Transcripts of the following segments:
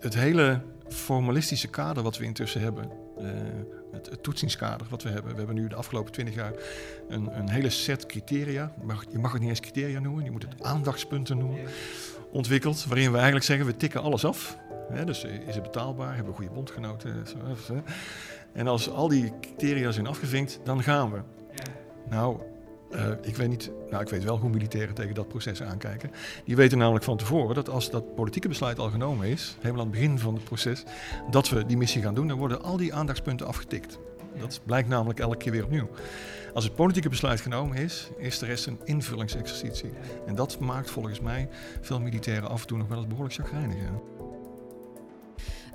het, hele formalistische kader wat we intussen hebben, uh, het, toetsingskader wat we hebben. We hebben nu de afgelopen twintig jaar een, een, hele set criteria. Mag, je mag het niet eens criteria noemen, je moet het aandachtspunten noemen. Ontwikkeld, waarin we eigenlijk zeggen, we tikken alles af. dus is het betaalbaar? Hebben we goede bondgenoten? En als al die criteria zijn afgevinkt, dan gaan we. Nou, uh, ik weet niet, nou ik weet wel hoe militairen tegen dat proces aankijken. Die weten namelijk van tevoren dat als dat politieke besluit al genomen is, helemaal aan het begin van het proces, dat we die missie gaan doen, dan worden al die aandachtspunten afgetikt. Dat blijkt namelijk elke keer weer opnieuw. Als het politieke besluit genomen is, is de rest een invullingsexercitie. En dat maakt volgens mij veel militairen af en toe nog wel eens behoorlijk chagrijnig.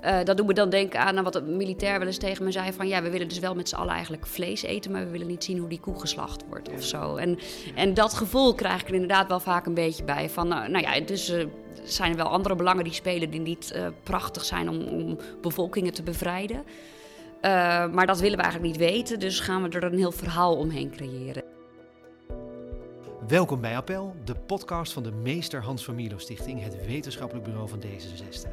Uh, dat doet me dan denken aan wat een militair wel eens tegen me zei: van ja, we willen dus wel met z'n allen eigenlijk vlees eten, maar we willen niet zien hoe die koe geslacht wordt of zo. En, en dat gevoel krijg ik er inderdaad wel vaak een beetje bij. Van nou, nou ja, dus uh, zijn er wel andere belangen die spelen die niet uh, prachtig zijn om, om, bevolkingen te bevrijden. maar dat willen we eigenlijk niet weten, dus gaan we er een heel verhaal omheen creëren. Welkom bij Appel, de podcast van de Meester Hans van Milo Stichting, het wetenschappelijk bureau van D66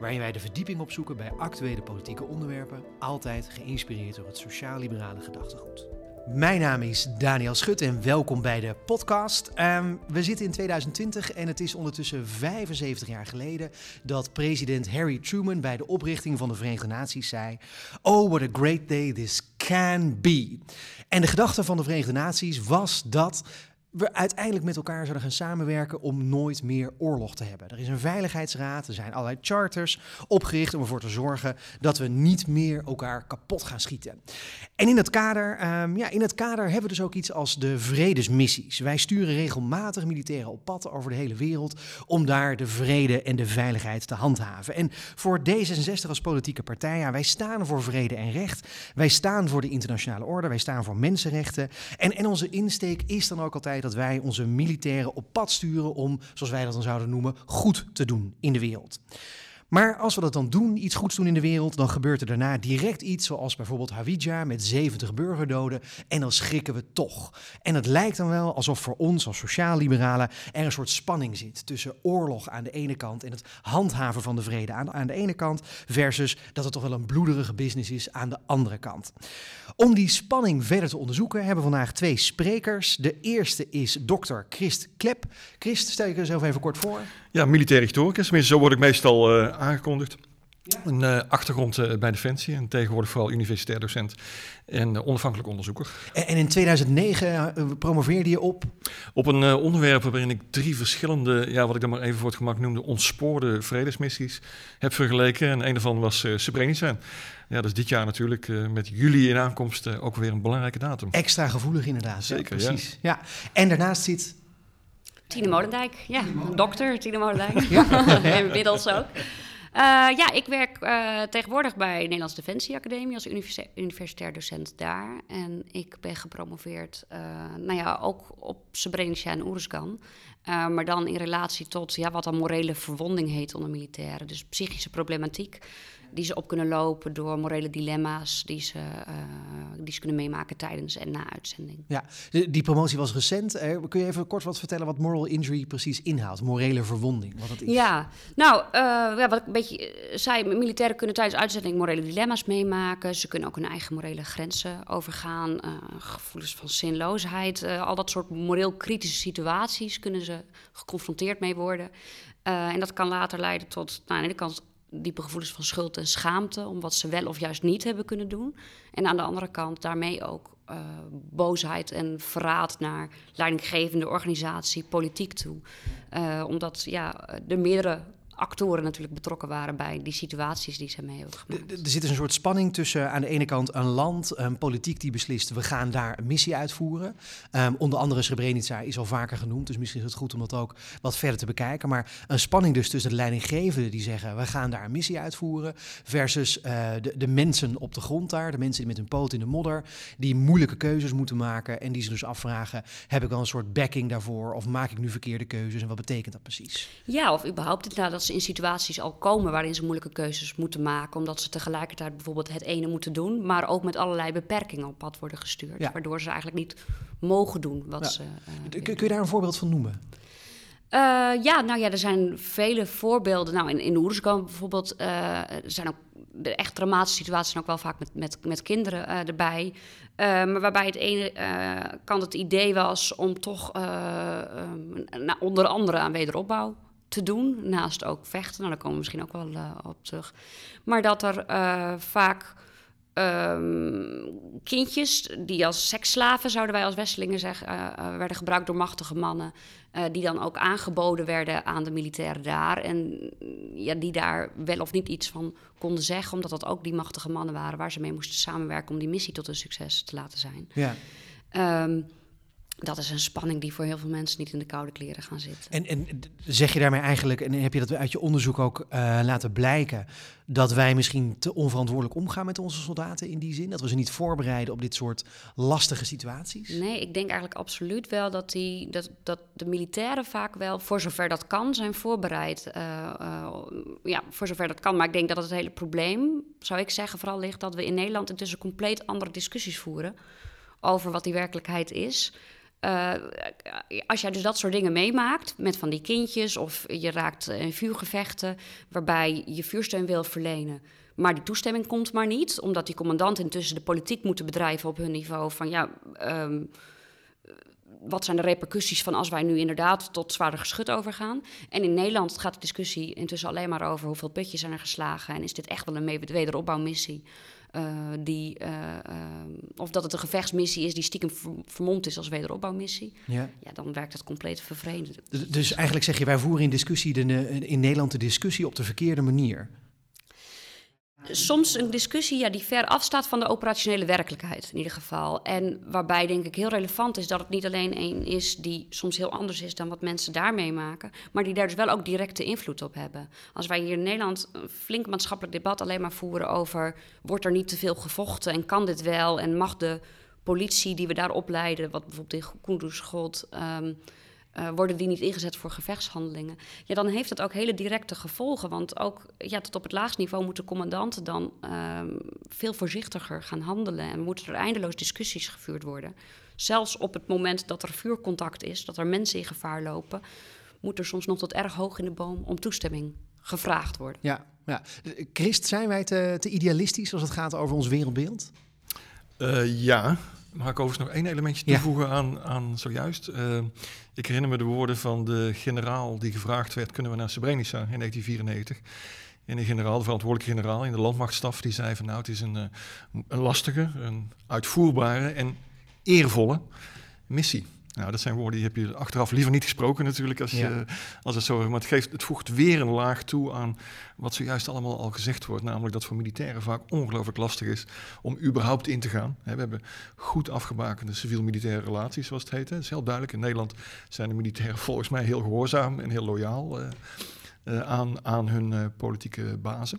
waarin wij de verdieping opzoeken bij actuele politieke onderwerpen, altijd geïnspireerd door het sociaal-liberale gedachtegoed. Mijn naam is Daniel Schut en welkom bij de podcast. Um, we zitten in 2020 en het is ondertussen 75 jaar geleden dat president Harry Truman bij de oprichting van de Verenigde Naties zei: Oh, what a great day this can be. En de gedachte van de Verenigde Naties was dat we uiteindelijk met elkaar zouden gaan samenwerken om nooit meer oorlog te hebben. Er is een veiligheidsraad, er zijn allerlei charters opgericht om ervoor te zorgen dat we niet meer elkaar kapot gaan schieten. En in het kader, um, ja, in het kader hebben we dus ook iets als de vredesmissies. Wij sturen regelmatig militairen op pad over de hele wereld om daar de vrede en de veiligheid te handhaven. En voor D66 als politieke partij, ja, wij staan voor vrede en recht. Wij staan voor de internationale orde, wij staan voor mensenrechten. En, en onze insteek is dan ook altijd dat wij onze militairen op pad sturen om, zoals wij dat dan zouden noemen, goed te doen in de wereld. Maar als we dat dan doen, iets goeds doen in de wereld, dan gebeurt er daarna direct iets zoals bijvoorbeeld Hawija met 70 burgerdoden en dan schrikken we toch. En het lijkt dan wel alsof voor ons als sociaal-liberalen er een soort spanning zit tussen oorlog aan de ene kant en het handhaven van de vrede aan, de ene kant versus dat het toch wel een bloederige business is aan de andere kant. Om die spanning verder te onderzoeken hebben we vandaag twee sprekers. De eerste is dokter Christ Klep. Christ, stel je jezelf even kort voor. Ja, militair historicus. Tenminste, zo word ik meestal uh, aangekondigd. Een uh, achtergrond uh, bij Defensie en tegenwoordig vooral universitair docent en uh, onafhankelijk onderzoeker. En, en in 2009 promoveerde je op? Op een onderwerp waarin ik drie verschillende, ja, wat ik dan maar even voor het gemak noemde, ontspoorde vredesmissies heb vergeleken. En een daarvan was Srebrenica. Ja, dat is dit jaar natuurlijk met juli in aankomst ook weer een belangrijke datum. Extra gevoelig inderdaad. Zeker, ja, precies. Ja. En daarnaast zit Tine Molendijk, ja, dokter Tine Molendijk. Ja. Inmiddels ook. Uh, ja, ik werk uh, tegenwoordig bij Nederlands Defensie Academie als universitair docent daar. En ik ben gepromoveerd, uh, nou ja, ook op Srebrenica en Oeruzgan. maar dan in relatie tot ja, wat dan morele verwonding heet onder militairen. Dus psychische problematiek die ze op kunnen lopen door morele dilemma's die ze, uh, die ze kunnen meemaken tijdens en na uitzending. Ja, die promotie was recent. Kun je even kort wat vertellen wat moral injury precies inhoudt? Morele verwonding, wat dat is? Ja, nou, uh, ja, wat ik een beetje eh, zei, militairen kunnen tijdens uitzending morele dilemma's meemaken. Ze kunnen ook hun eigen morele grenzen overgaan. Gevoelens van zinloosheid, al dat soort moreel kritische situaties kunnen ze geconfronteerd mee worden. en dat kan later leiden tot, nou, aan de ene kant diepe gevoelens van schuld en schaamte om wat ze wel of juist niet hebben kunnen doen. En aan de andere kant daarmee ook uh, boosheid en verraad naar leidinggevende organisatie, politiek toe. Uh, omdat ja, er meerdere actoren natuurlijk betrokken waren bij die situaties die ze mee hebben gemaakt. Er zit dus een soort spanning tussen aan de ene kant een land, een politiek die beslist, we gaan daar een missie uitvoeren. Um, onder andere Srebrenica is al vaker genoemd, dus misschien is het goed om dat ook wat verder te bekijken. Maar een spanning dus tussen de leidinggevenden die zeggen, we gaan daar een missie uitvoeren, versus uh, de, de mensen op de grond daar, de mensen die met hun poot in de modder, die moeilijke keuzes moeten maken en die ze dus afvragen, heb ik wel een soort backing daarvoor of maak ik nu verkeerde keuzes en wat betekent dat precies? Ja, of überhaupt inderdaad dat ze in situaties al komen waarin ze moeilijke keuzes moeten maken, omdat ze tegelijkertijd bijvoorbeeld het ene moeten doen, maar ook met allerlei beperkingen op pad worden gestuurd, waardoor ze eigenlijk niet mogen doen wat ze. Uh, kun je daar een voorbeeld van noemen? ja, nou ja, er zijn vele voorbeelden. Nou, in, in Oerskamp bijvoorbeeld, er zijn ook de echt dramatische situaties ook wel vaak met, met, met kinderen erbij. maar waarbij het ene kant het idee was om toch nou, onder andere aan wederopbouw te doen. Naast ook vechten, nou, daar komen we misschien ook wel op terug. Maar dat er vaak Ehm, kindjes die als seksslaven, zouden wij als Westelingen zeggen, uh, werden gebruikt door machtige mannen. Die dan ook aangeboden werden aan de militairen daar. En ja, die daar wel of niet iets van konden zeggen, omdat dat ook die machtige mannen waren waar ze mee moesten samenwerken om die missie tot een succes te laten zijn. Ja. Um, dat is een spanning die voor heel veel mensen niet in de koude kleren gaan zitten. En, en zeg je daarmee eigenlijk, en heb je dat uit je onderzoek ook uh, laten blijken, dat wij misschien te onverantwoordelijk omgaan met onze soldaten in die zin? Dat we ze niet voorbereiden op dit soort lastige situaties? Nee, ik denk eigenlijk absoluut wel dat, die, dat, dat de militairen vaak wel, voor zover dat kan, zijn voorbereid. Uh, uh, ja, voor zover dat kan. Maar ik denk dat het hele probleem, zou ik zeggen, vooral ligt dat we in Nederland intussen compleet andere discussies voeren over wat die werkelijkheid is. Uh, als jij dus dat soort dingen meemaakt, met van die kindjes, of je raakt in vuurgevechten waarbij je vuursteun wil verlenen, maar die toestemming komt maar niet, omdat die commandanten intussen de politiek moeten bedrijven op hun niveau van ja. Um, wat zijn de repercussies van als wij nu inderdaad tot zwaarder geschut overgaan? En in Nederland gaat de discussie intussen alleen maar over hoeveel putjes zijn er geslagen en is dit echt wel een wederopbouwmissie? Uh, die, uh, of dat het een gevechtsmissie is die stiekem vermomd is als wederopbouwmissie. Ja. ja, dan werkt het compleet vervreemdend. Dus eigenlijk zeg je, wij voeren in, discussie de, in Nederland de discussie op de verkeerde manier soms een discussie ja, die ver afstaat van de operationele werkelijkheid in ieder geval. En waarbij denk ik heel relevant is dat het niet alleen een is die soms heel anders is dan wat mensen daar meemaken, maar die daar dus wel ook directe invloed op hebben. Als wij hier in Nederland een flink maatschappelijk debat alleen maar voeren over wordt er niet te veel gevochten en kan dit wel en mag de politie die we daar opleiden, wat bijvoorbeeld in Kunduz gold, um, uh, worden die niet ingezet voor gevechtshandelingen? Ja, dan heeft het ook hele directe gevolgen. Want ook ja, tot op het laagste niveau moeten commandanten dan uh, veel voorzichtiger gaan handelen. En moeten er eindeloos discussies gevoerd worden. Zelfs op het moment dat er vuurcontact is, dat er mensen in gevaar lopen, moet er soms nog tot erg hoog in de boom om toestemming gevraagd worden. Ja, ja. Christ, zijn wij te, te idealistisch als het gaat over ons wereldbeeld? Uh, ja, Mag ik overigens nog één elementje toevoegen aan, aan zojuist? Uh, ik herinner me de woorden van de generaal die gevraagd werd: kunnen we naar Srebrenica in 1994? En de generaal, de verantwoordelijke generaal in de landmachtstaf, die zei van nou, het is een, uh, een lastige, een uitvoerbare en eervolle missie. Nou, dat zijn woorden die heb je achteraf liever niet gesproken natuurlijk, als, je, als het zo Maar het, geeft, het voegt weer een laag toe aan wat zojuist allemaal al gezegd wordt. Namelijk dat voor militairen vaak ongelooflijk lastig is om überhaupt in te gaan. We hebben goed afgebakende civiel-militaire relaties, zoals het heet. Het is heel duidelijk. In Nederland zijn de militairen volgens mij heel gehoorzaam en heel loyaal uh, uh, aan, aan hun uh, politieke bazen.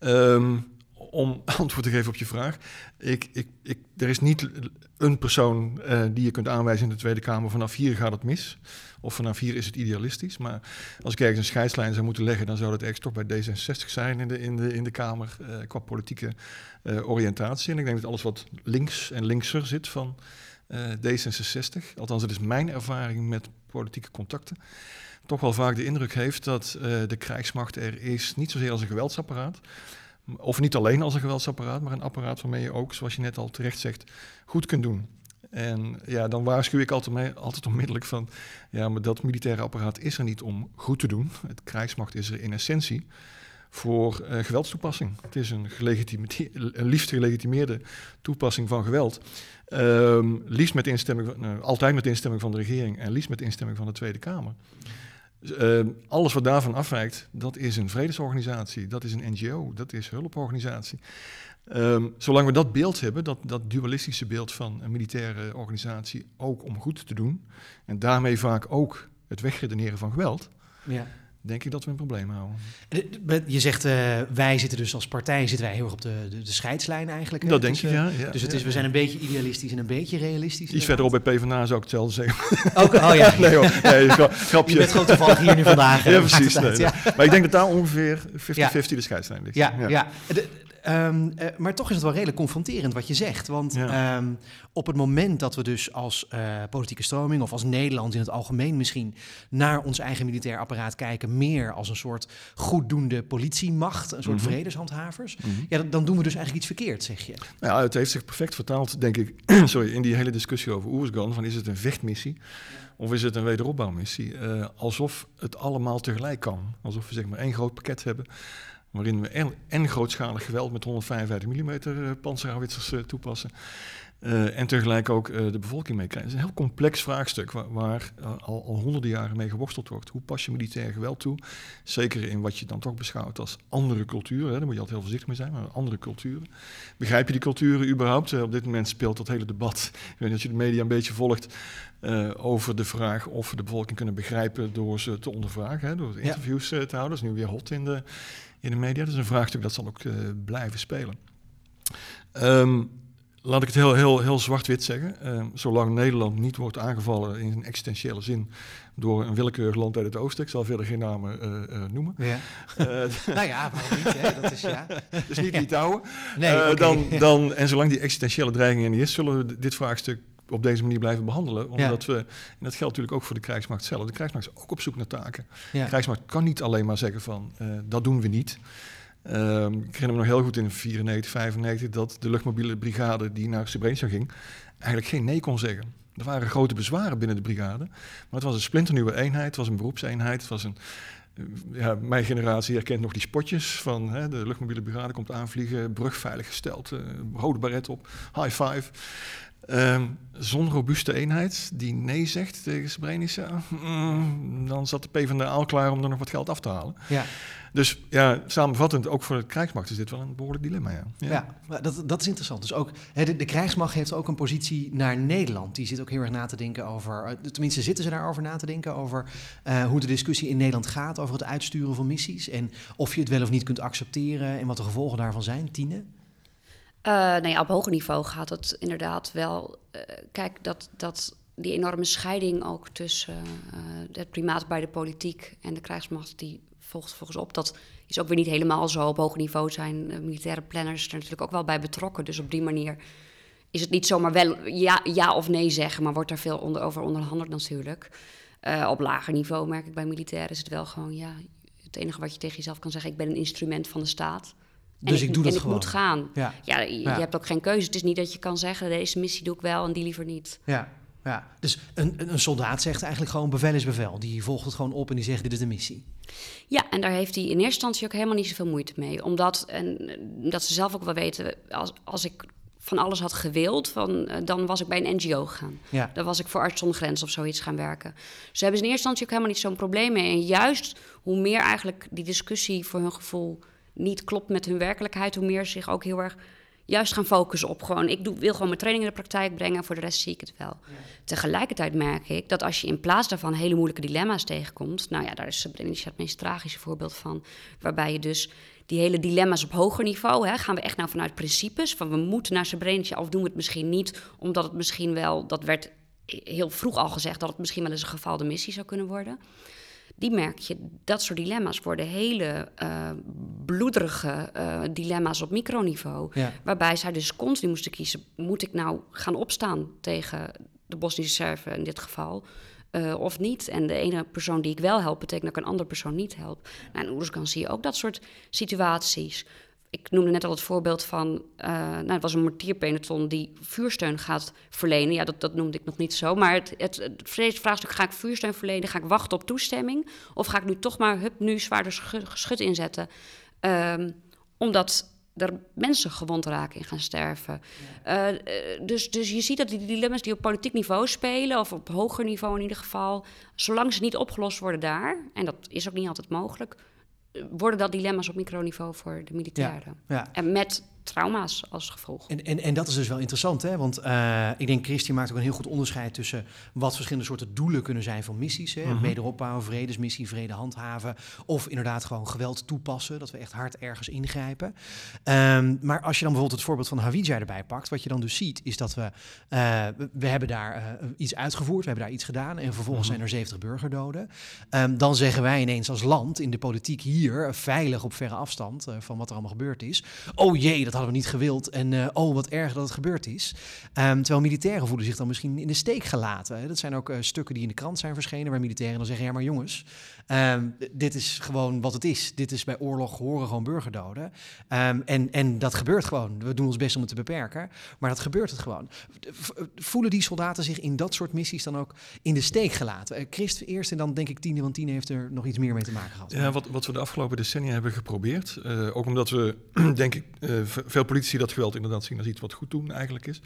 Um, om antwoord te geven op je vraag. Ik, ik, ik, er is niet een persoon uh, die je kunt aanwijzen in de Tweede Kamer. Vanaf hier gaat het mis. Of vanaf hier is het idealistisch. Maar als ik ergens een scheidslijn zou moeten leggen, dan zou dat ergens toch bij D66 zijn in de, in de, in de Kamer. Uh, qua politieke uh, oriëntatie. En ik denk dat alles wat links en linkser zit van D66, althans, het is mijn ervaring met politieke contacten. Toch wel vaak de indruk heeft dat de krijgsmacht er is, niet zozeer als een geweldsapparaat, of niet alleen als een geweldsapparaat, maar een apparaat waarmee je ook, zoals je net al terecht zegt, goed kunt doen. En ja, dan waarschuw ik altijd, mee, altijd onmiddellijk van, ja, maar dat militaire apparaat is er niet om goed te doen. Het krijgsmacht is er in essentie voor uh, geweldstoepassing. Het is een, een liefst gelegitimeerde toepassing van geweld. Um, liefst met instemming, uh, altijd met instemming van de regering en liefst met instemming van de Tweede Kamer. Uh, alles wat daarvan afwijkt, dat is een vredesorganisatie, dat is een NGO, dat is hulporganisatie. Um, zolang we dat beeld hebben, dat, dat dualistische beeld van een militaire organisatie, ook om goed te doen, en daarmee vaak ook het wegredeneren van geweld, ja denk ik dat we een probleem houden. Je zegt, uh, wij zitten dus als partij zitten wij heel erg op de, de, de scheidslijn eigenlijk. Dat denk ik, ja, ja, Dus het is, we zijn een beetje idealistisch en een beetje realistisch. Iets verderop bij PvdA zou ik hetzelfde zeggen. Ook, oh ja. nee hoor, nee, grapje. Je bent gewoon toevallig hier nu vandaag. ja, precies. Nee, Maar ik denk dat daar ongeveer 50-50 de scheidslijn ligt. Ja, ja. Ehm, eh, maar toch is het wel redelijk confronterend wat je zegt. Want Ja. ehm, op het moment dat we dus als eh, politieke stroming of als Nederland in het algemeen misschien naar ons eigen militair apparaat kijken, meer als een soort goeddoende politiemacht, een soort Mhm. vredeshandhavers, Mhm. ja, dan, dan doen we dus eigenlijk iets verkeerd, zeg je. Nou ja, het heeft zich perfect vertaald, denk ik, sorry, in die hele discussie over Oersgan. Van is het een vechtmissie of is het een wederopbouwmissie? Eh, alsof het allemaal tegelijk kan. Alsof we zeg maar één groot pakket hebben waarin we en, en grootschalig geweld met 155 mm uh, panzerhouwitsers eh, toepassen. eh, en tegelijk ook eh, de bevolking mee krijgen. Het is een heel complex vraagstuk waar, waar eh, al, al honderden jaren mee geworsteld wordt. Hoe pas je militair geweld toe? Zeker in wat je dan toch beschouwt als andere culturen. Hè? Daar moet je altijd heel voorzichtig mee zijn, maar andere culturen. Begrijp je die culturen überhaupt? Eh, op dit moment speelt dat hele debat, ik weet niet of je de media een beetje volgt, eh, over de vraag of we de bevolking kunnen begrijpen door ze te ondervragen, hè? door interviews eh, te houden. Dat is nu weer hot in de, in de media. Dat is een vraagstuk dat zal ook eh, blijven spelen. Ehm, laat ik het heel, heel, heel zwart-wit zeggen. Ehm, zolang Nederland niet wordt aangevallen in een existentiële zin door een willekeurig land uit het oosten, ik zal verder geen namen eh, eh, noemen. Ja. Nou ja, waarom niet? Hè? Dat is ja. dus niet Litouwen. Nee, dan, dan, en zolang die existentiële dreiging er niet is, zullen we dit vraagstuk op deze manier blijven behandelen. Omdat we, en dat geldt natuurlijk ook voor de krijgsmacht zelf. De krijgsmacht is ook op zoek naar taken. Ja. De krijgsmacht kan niet alleen maar zeggen van, eh, dat doen we niet. Ehm, ik herinner me nog heel goed in 94, 95 dat de luchtmobiele brigade die naar Srebrenica ging, eigenlijk geen nee kon zeggen. Er waren grote bezwaren binnen de brigade, maar het was een splinternieuwe eenheid, het was een beroepseenheid, het was een eh, ja, mijn generatie herkent nog die spotjes van hè, de luchtmobiele brigade komt aanvliegen, brug veilig gesteld, eh, rode baret op, high five. Ehm, Zo'n robuuste eenheid die nee zegt tegen Srebrenica, mm, dan zat de PvdA al klaar om er nog wat geld af te halen. Ja. Dus ja, samenvattend, ook voor de krijgsmacht is dit wel een behoorlijk dilemma. Ja. Ja, maar dat, dat is interessant. Dus ook, hè, de, de krijgsmacht heeft ook een positie naar Nederland. Die zit ook heel erg na te denken over, eh, tenminste zitten ze daarover na te denken, over eh, hoe de discussie in Nederland gaat over het uitsturen van missies. En of je het wel of niet kunt accepteren en wat de gevolgen daarvan zijn. Tine? Nou ja, op hoger niveau gaat het inderdaad wel. Uh, kijk, dat, dat die enorme scheiding ook tussen uh, het primaat bij de politiek en de krijgsmacht, die volgt volgens op. Dat is ook weer niet helemaal zo. Op hoger niveau zijn militaire planners er natuurlijk ook wel bij betrokken. Dus op die manier is het niet zomaar wel ja, ja of nee zeggen, maar wordt daar veel onder, over onderhandeld natuurlijk. Op lager niveau merk ik bij militairen is het wel gewoon, ja, het enige wat je tegen jezelf kan zeggen, ik ben een instrument van de staat. Dus ik doe dat en gewoon. ik moet gaan. Ja. Ja, je, Ja. hebt ook geen keuze. Het is niet dat je kan zeggen, deze missie doe ik wel en die liever niet. Ja, ja. dus een, een soldaat zegt eigenlijk gewoon bevel is bevel. Die volgt het gewoon op en die zegt dit is de missie. Ja, en daar heeft hij in eerste instantie ook helemaal niet zoveel moeite mee. Omdat, en dat ze zelf ook wel weten, als, als ik van alles had gewild, van, eh, dan was ik bij een NGO gegaan. Ja. Dan was ik voor Arts zonder Grens of zoiets gaan werken. Dus hebben ze in eerste instantie ook helemaal niet zo'n probleem mee. En juist hoe meer eigenlijk die discussie voor hun gevoel niet klopt met hun werkelijkheid, hoe meer ze zich ook heel erg juist gaan focussen op gewoon, ik doe, wil gewoon mijn training in de praktijk brengen, voor de rest zie ik het wel. Tegelijkertijd merk ik dat als je in plaats daarvan hele moeilijke dilemma's tegenkomt, nou ja, daar is Srebrenica het meest tragische voorbeeld van, waarbij je dus die hele dilemma's op hoger niveau, hè, gaan we echt nou vanuit principes, van we moeten naar Srebrenica of doen we het misschien niet, omdat het misschien wel, dat werd heel vroeg al gezegd, dat het misschien wel eens een gefaalde missie zou kunnen worden die merk je, dat soort dilemma's worden hele uh, bloederige uh, dilemma's op microniveau. Ja. Waarbij zij dus continu moesten kiezen: moet ik nou gaan opstaan tegen de Bosnische Serven in dit geval? Uh, of niet. En de ene persoon die ik wel help, betekent dat ik een andere persoon niet help. Nou, in Oerskan zie je ook dat soort situaties. Ik noemde net al het voorbeeld van, uh, nou, het was een mortierpeloton die vuursteun gaat verlenen. Ja, dat, dat noemde ik nog niet zo. Maar het, het, het vraagstuk, ga ik vuursteun verlenen? Ga ik wachten op toestemming? Of ga ik nu toch maar, hup, nu zwaarder geschut inzetten? Um, omdat er mensen gewond raken en gaan sterven. Ja. Uh, dus, dus je ziet dat die dilemma's die op politiek niveau spelen, of op hoger niveau in ieder geval, zolang ze niet opgelost worden daar, en dat is ook niet altijd mogelijk, worden dat dilemma's op microniveau voor de militairen. Ja, ja. En met trauma's als gevolg. En, en, en dat is dus wel interessant, hè? want uh, ik denk Christian maakt ook een heel goed onderscheid tussen wat verschillende soorten doelen kunnen zijn van missies. Hè? Mm Wederopbouwen, vredesmissie, vrede handhaven of inderdaad gewoon geweld toepassen, dat we echt hard ergens ingrijpen. Um, maar als je dan bijvoorbeeld het voorbeeld van Hawija erbij pakt, wat je dan dus ziet is dat we, uh, we hebben daar uh, iets uitgevoerd, we hebben daar iets gedaan en vervolgens mm -hmm. zijn er 70 burgerdoden. Um, dan zeggen wij ineens als land in de politiek hier, veilig op verre afstand van wat er allemaal gebeurd is, oh jee, dat hadden we niet gewild. En uh, oh, wat erg dat het gebeurd is. Um, terwijl militairen voelen zich dan misschien in de steek gelaten. Dat zijn ook uh, stukken die in de krant zijn verschenen, waar militairen dan zeggen: ja, maar jongens, um, dit is gewoon wat het is. Dit is bij oorlog horen gewoon burgerdoden. Um, en, en dat gebeurt gewoon. We doen ons best om het te beperken, maar dat gebeurt het gewoon. Voelen die soldaten zich in dat soort missies dan ook in de steek gelaten? Uh, Christ eerst en dan denk ik Tine, want Tine heeft er nog iets meer mee te maken gehad. Ja, wat, wat we de afgelopen decennia hebben geprobeerd, ook omdat we, denk ik, veel politici dat geweld inderdaad zien als iets wat goed doen eigenlijk is,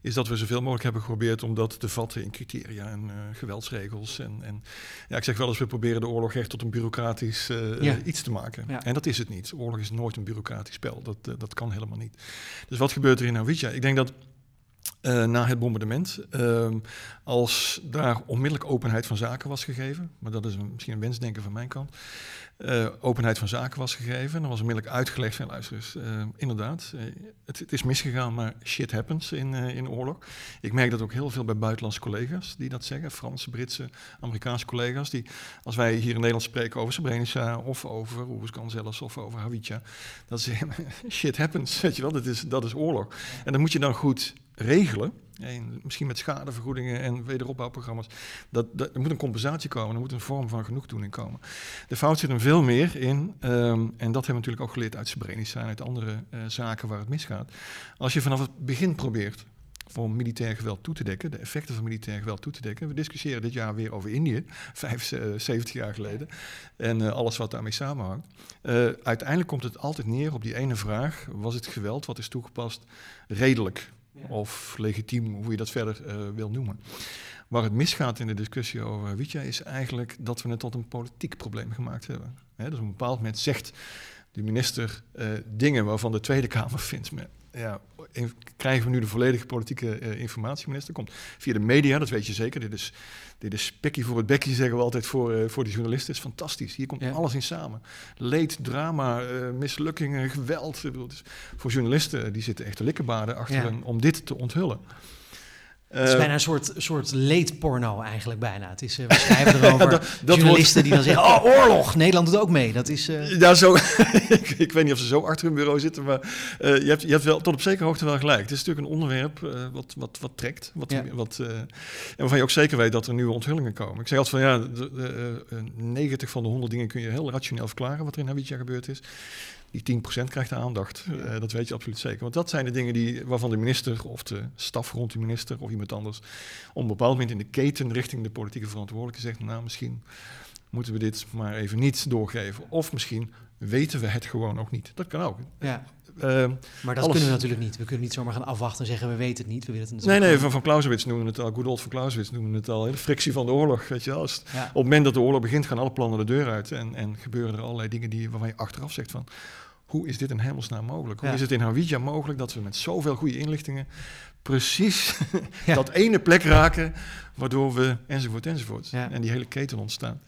is dat we zoveel mogelijk hebben geprobeerd om dat te vatten in criteria en uh, geweldsregels. En, en ja, ik zeg wel eens, we proberen de oorlog echt tot een bureaucratisch uh, ja. iets te maken. Ja. En dat is het niet. Oorlog is nooit een bureaucratisch spel. Dat, uh, dat kan helemaal niet. Dus wat gebeurt er in Hawija? Ik denk dat uh, na het bombardement. Uh, als daar onmiddellijk openheid van zaken was gegeven, maar dat is misschien een wensdenken van mijn kant. Uh, openheid van zaken was gegeven. Dan was onmiddellijk uitgelegd van luister eens, uh, inderdaad, het, het, is misgegaan, maar shit happens in, in oorlog. Ik merk dat ook heel veel bij buitenlandse collega's die dat zeggen. Franse, Britse, Amerikaanse collega's. Die, als wij hier in Nederland spreken over Srebrenica of over Oerskan zelfs of over Hawija. Dat ze shit happens, weet je wel, dat is, dat is oorlog. En dan moet je dan goed regelen. En misschien met schadevergoedingen en wederopbouwprogramma's. Dat, dat, er moet een compensatie komen, er moet een vorm van genoegdoening komen. De fout zit er veel meer in, um, en dat hebben we natuurlijk ook geleerd uit Srebrenica en uit andere uh, zaken waar het misgaat. Als je vanaf het begin probeert voor militair geweld toe te dekken, de effecten van militair geweld toe te dekken. We discussiëren dit jaar weer over Indië, 75 jaar geleden, en uh, alles wat daarmee samenhangt. Uiteindelijk komt het altijd neer op die ene vraag: was het geweld wat is toegepast redelijk? Of legitiem, hoe je dat verder uh, wil noemen. Waar het misgaat in de discussie over Witja is eigenlijk dat we het tot een politiek probleem gemaakt hebben. He, dus op een bepaald moment zegt de minister uh, dingen waarvan de Tweede Kamer vindt. Ja, krijgen we nu de volledige politieke uh, informatie, minister? Komt via de media, dat weet je zeker. Dit is, dit is spekkie voor het bekje, zeggen we altijd voor, uh, voor de journalisten. Het is fantastisch. Hier komt ja. alles in samen. Leed, drama, uh, mislukkingen, geweld. Dus voor journalisten, die zitten echt te likkenbaden achter ja. om dit te onthullen. Het is bijna een soort, soort leedporno eigenlijk bijna. Het is, uh, we schrijven erover dat, dat journalisten wordt... die dan zeggen, oh oorlog, Nederland doet ook mee. Dat is... Uh... Ja, zo, ik, ik, weet niet of ze zo achter hun bureau zitten, maar uh, je, hebt, je hebt wel tot op zekere hoogte wel gelijk. Het is natuurlijk een onderwerp wat, wat, wat trekt. Wat, ja. wat, en waarvan je ook zeker weet dat er nieuwe onthullingen komen. Ik zeg altijd van ja, de, de, 90 van de 100 dingen kun je heel rationeel verklaren wat er in Hawija gebeurd is die 10% krijgt de aandacht. Uh, dat weet je absoluut zeker. Want dat zijn de dingen die, waarvan de minister of de staf rond de minister of iemand anders op een bepaald moment in de keten richting de politieke verantwoordelijke zegt, nou misschien moeten we dit maar even niet doorgeven. Of misschien weten we het gewoon ook niet. Dat kan ook. Ja. Uh, maar dat alles. kunnen we natuurlijk niet. We kunnen niet zomaar gaan afwachten en zeggen we weten het niet. We weten het nee, nee, van, van Clausewitz noemen het al. Good old van Clausewitz noemen het al. De frictie van de oorlog. Weet je wel. Ja. Op het moment dat de oorlog begint gaan alle plannen de deur uit. En, en gebeuren er allerlei dingen die, waarvan je achteraf zegt van hoe is dit in hemelsnaam mogelijk? Hoe ja. is het in Hawija mogelijk dat we met zoveel goede inlichtingen precies ja. dat ene plek raken, waardoor we enzovoort enzovoort. En die hele keten ontstaan.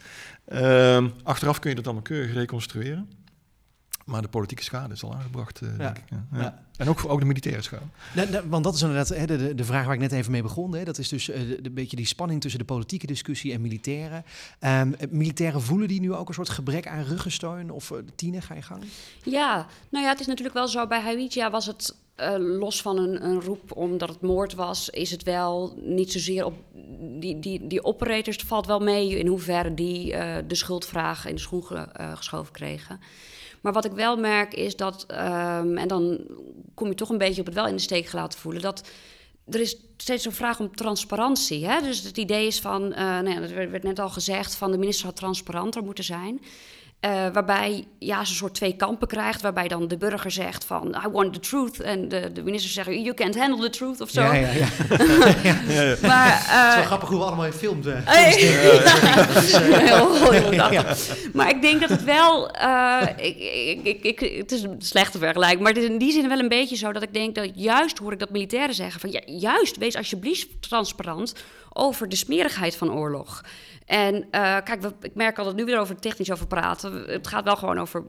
Um, achteraf kun je dat allemaal keurig reconstrueren. Maar de politieke schade is al aangebracht, uh, denk ik. Ja. En ook, ook de militaire schade. Nou, nou, want dat is inderdaad hè, de, de vraag waar ik net even mee begon. Hè. Dat is dus uh, de, de, beetje die spanning tussen de politieke discussie en militairen. Um, militairen voelen die nu ook een soort gebrek aan ruggensteun? Of uh, Tine, ga je gang? Ja, nou ja, het is natuurlijk wel zo. Bij Hawija was het uh, los van een, een, roep omdat het moord was, is het wel niet zozeer op. Die, die, die operators valt wel mee in hoeverre die uh, de schuldvraag in de schoen ge, uh, geschoven kregen. Maar wat ik wel merk is dat, um, en dan kom je toch een beetje op het wel in de steek gelaten voelen, dat er is steeds een vraag om transparantie. Hè? Dus het idee is van, uh, nou ja, dat werd net al gezegd, van de minister had transparanter moeten zijn. Uh, waarbij ja, ze een soort twee kampen krijgt. Waarbij dan de burger zegt van I want the truth. En de, de minister zegt you can't handle the truth of zo. Ja, ja, ja. ja. maar, uh, het is wel grappig hoe we allemaal in films... Uh, Maar ik denk dat het wel... ik, ik, ik, het is een slechte vergelijking. Maar het is in die zin wel een beetje zo dat ik denk dat juist hoor ik dat militairen zeggen van... Ja, juist, wees alsjeblieft transparant over de smerigheid van oorlog. En uh, kijk, we, ik merk al dat nu weer over technisch over praten. Het gaat wel gewoon over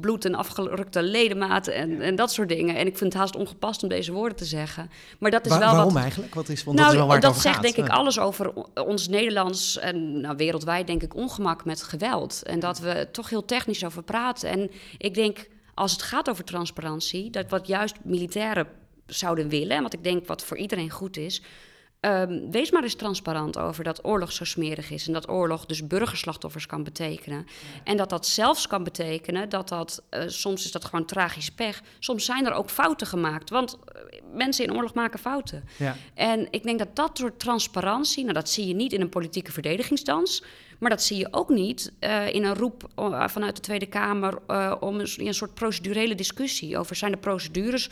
bloed en afgerukte ledematen en, en dat soort dingen. En ik vind het haast ongepast om deze woorden te zeggen. Maar dat is Waar, wel waarom wat, eigenlijk? Wat is, want nou, dat is wel waar dat zegt gaat. denk ik alles over ons Nederlands en nou, wereldwijd denk ik ongemak met geweld. En dat we toch heel technisch over praten. En ik denk, als het gaat over transparantie, dat wat juist militairen zouden willen, en wat ik denk wat voor iedereen goed is, Um, wees maar eens transparant over dat oorlog zo smerig is. En dat oorlog dus burgerslachtoffers kan betekenen. Ja. En dat dat zelfs kan betekenen dat dat, uh, soms is dat gewoon tragisch pech. Soms zijn er ook fouten gemaakt. Want uh, mensen in oorlog maken fouten. Ja. En ik denk dat dat soort transparantie, nou dat zie je niet in een politieke verdedigingsdans. Maar dat zie je ook niet uh, in een roep vanuit de Tweede Kamer om een, een soort procedurele discussie over zijn de procedures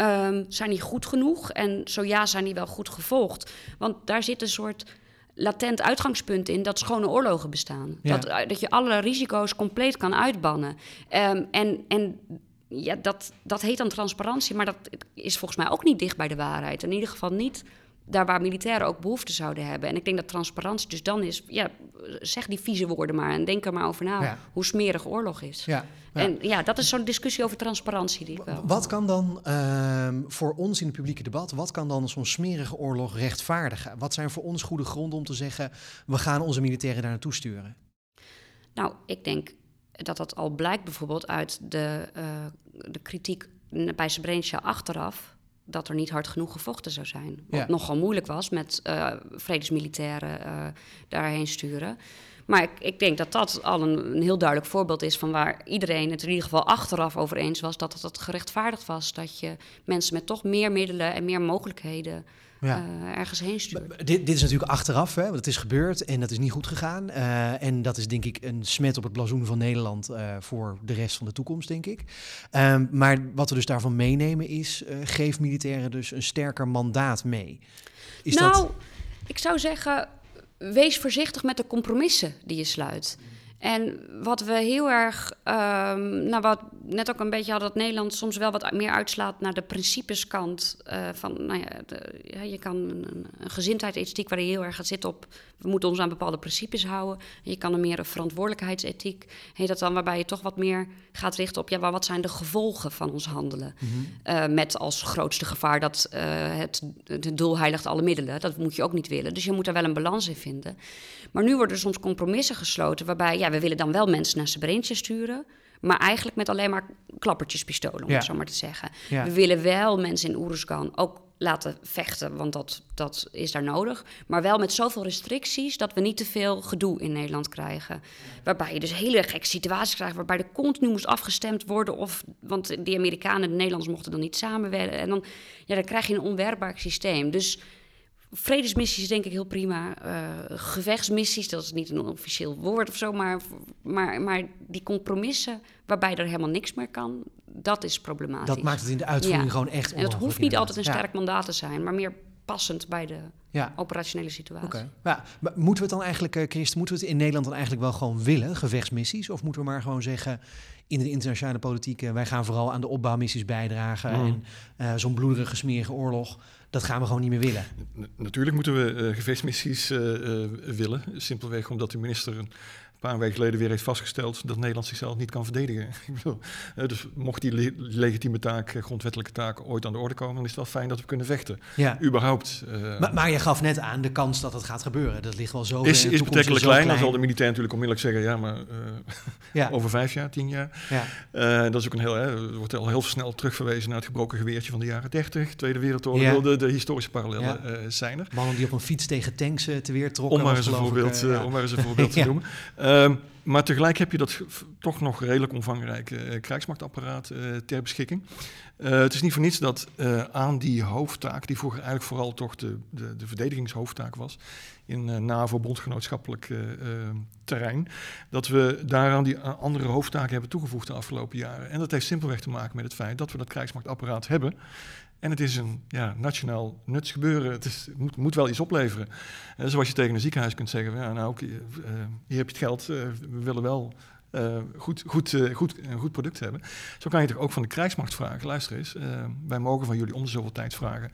Um, zijn die goed genoeg? En zo ja, zijn die wel goed gevolgd? Want daar zit een soort latent uitgangspunt in dat schone oorlogen bestaan. Ja. Dat, dat je alle risico's compleet kan uitbannen. Um, en, en ja, dat, dat heet dan transparantie, maar dat is volgens mij ook niet dicht bij de waarheid. In ieder geval niet daar waar militairen ook behoefte zouden hebben. En ik denk dat transparantie dus dan is... ja, zeg die vieze woorden maar en denk er maar over na... Ja. hoe smerig oorlog is. Ja, ja. En ja, dat is zo'n discussie over transparantie die ik wel... Wat kan dan uh, voor ons in het publieke debat... wat kan dan zo'n smerige oorlog rechtvaardigen? Wat zijn voor ons goede gronden om te zeggen... we gaan onze militairen daar naartoe sturen? Nou, ik denk dat dat al blijkt bijvoorbeeld uit de, uh, de kritiek bij Srebrenica achteraf dat er niet hard genoeg gevochten zou zijn. Wat Ja. nogal moeilijk was met uh, vredesmilitairen uh, daarheen sturen. Maar ik, ik, denk dat dat al een, een, heel duidelijk voorbeeld is van waar iedereen het in ieder geval achteraf over eens was dat het, het gerechtvaardigd was. Dat je mensen met toch meer middelen en meer mogelijkheden Ja. uh, ergens heen stuurt. Dit, dit is natuurlijk achteraf, hè, want het is gebeurd en dat is niet goed gegaan. Uh, en dat is denk ik een smet op het blazoen van Nederland uh, voor de rest van de toekomst, denk ik. Um, maar wat we dus daarvan meenemen is, uh, geef militairen dus een sterker mandaat mee. Is nou, dat... ik zou zeggen, wees voorzichtig met de compromissen die je sluit. En wat we heel erg, um, nou wat net ook een beetje hadden, dat Nederland soms wel wat meer uitslaat naar de principeskant. Uh, van, nou ja, de, ja, je kan een, een gezindheidsethiek waar je heel erg gaat zitten op, we moeten ons aan bepaalde principes houden. Je kan een meer een verantwoordelijkheidsethiek, heet dat dan, waarbij je toch wat meer gaat richten op, ja, maar wat zijn de gevolgen van ons handelen? Mhm. Mm -hmm. uh, met als grootste gevaar dat uh, het, het doel heiligt alle middelen. Dat moet je ook niet willen. Dus je moet daar wel een balans in vinden. Maar nu worden er soms compromissen gesloten waarbij, ja, we willen dan wel mensen naar Srebrenica sturen, maar eigenlijk met alleen maar klappertjespistolen, om Ja. het zo maar te zeggen. Ja. We willen wel mensen in Oeruzgan ook laten vechten, want dat, dat is daar nodig. Maar wel met zoveel restricties dat we niet te veel gedoe in Nederland krijgen. Waarbij je dus hele gekke situaties krijgt, waarbij er continu moest afgestemd worden. Of, want die Amerikanen en de Nederlanders mochten dan niet samenwerken. En dan, ja, dan krijg je een onwerkbaar systeem. Dus vredesmissies denk ik heel prima. Uh, gevechtsmissies, dat is niet een officieel woord of zo, maar, maar, maar die compromissen waarbij er helemaal niks meer kan, dat is problematisch. Dat maakt het in de uitvoering Ja. gewoon echt En het hoeft niet inderdaad. altijd een Ja. sterk mandaat te zijn, maar meer passend bij de Ja. operationele situatie. Ja, maar moeten we het dan eigenlijk, eh, Christ, moeten we het in Nederland dan eigenlijk wel gewoon willen, gevechtsmissies? Of moeten we maar gewoon zeggen, in de internationale politiek, eh, wij gaan vooral aan de opbouwmissies bijdragen. Mm. En eh, zo'n bloederige, smerige oorlog, dat gaan we gewoon niet meer willen. Natuurlijk moeten we eh, gevechtsmissies eh, eh, willen. Simpelweg omdat de minister een paar weken geleden weer heeft vastgesteld dat Nederland zichzelf niet kan verdedigen. Ik bedoel, eh, dus mocht die le- legitieme taak, eh, grondwettelijke taak, ooit aan de orde komen, dan is het wel fijn dat we kunnen vechten. Ja. Überhaupt. eh, Maar, maar je gaf net aan, de kans dat het gaat gebeuren, dat ligt wel zo is, is betrekkelijk zo klein. Dan zal de militair natuurlijk onmiddellijk zeggen, ja, maar Ja, over vijf jaar, tien jaar. ja, dat is ook een heel, hè, wordt al heel snel terugverwezen naar het gebroken geweertje van de jaren 30, Tweede Wereldoorlog. Ja. De, de historische parallellen zijn er. mannen die op een fiets tegen tanks te weer trokken. Om maar eens een voorbeeld, om maar eens een voorbeeld te noemen. Ehm, maar tegelijk heb je dat toch nog redelijk omvangrijke eh, krijgsmachtapparaat eh, ter beschikking. Het is niet voor niets dat aan die hoofdtaak, die vroeger eigenlijk vooral toch de, de, de verdedigingshoofdtaak was, in NAVO-bondgenootschappelijk terrein, dat we daaraan die andere hoofdtaken hebben toegevoegd de afgelopen jaren. En dat heeft simpelweg te maken met het feit dat we dat krijgsmachtapparaat hebben. En het is een ja, nationaal nutsgebeuren. Het is, moet, moet wel iets opleveren. Eh, zoals je tegen een ziekenhuis kunt zeggen, ja, nou, eh, hier heb je het geld, eh, we willen wel goed, goed, eh, goed, een goed product hebben. Zo kan je toch ook van de krijgsmacht vragen, luister eens, eh, wij mogen van jullie om de zoveel tijd vragen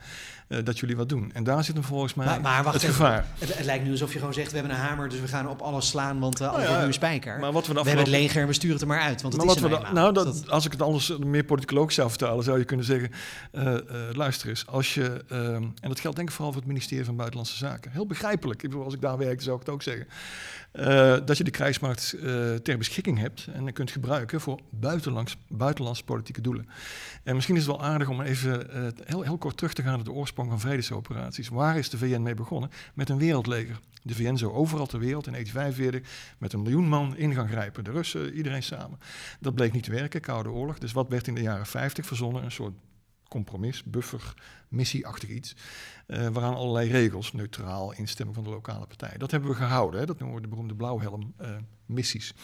eh, dat jullie wat doen. En daar zit hem volgens mij Maar, maar wacht het even. gevaar. Het, het lijkt nu alsof je gewoon zegt, we hebben een hamer, dus we gaan op alles slaan, want alles wordt nu een spijker. Maar wat we we hebben het leger en we sturen het er maar uit, want het maar is wat we nou nou, dat, als ik het anders meer politicologisch zou vertalen, zou je kunnen zeggen: eh, eh, luister eens, als je, ehm, en dat geldt denk ik vooral voor het ministerie van Buitenlandse Zaken, heel begrijpelijk. Ik bedoel, als ik daar werkte, zou ik het ook zeggen. Eh, dat je de krijgsmacht eh, ter beschikking hebt en kunt gebruiken voor buitenlands, buitenlandse politieke doelen. En misschien is het wel aardig om even eh, heel, heel kort terug te gaan naar de oorsprong van vredesoperaties. Waar is de VN mee begonnen? Met een wereldleger. De VN zou overal ter wereld in 1945 met een miljoen man in gaan grijpen. De Russen, iedereen samen. Dat bleek niet te werken, Koude Oorlog. Dus wat werd in de jaren 50 verzonnen? Een soort compromis, buffer, missieachtig iets. eh, waaraan allerlei regels, neutraal, instemming van de lokale partij. Dat hebben we gehouden. Hè? Dat noemen we de beroemde blauwhelm-missies.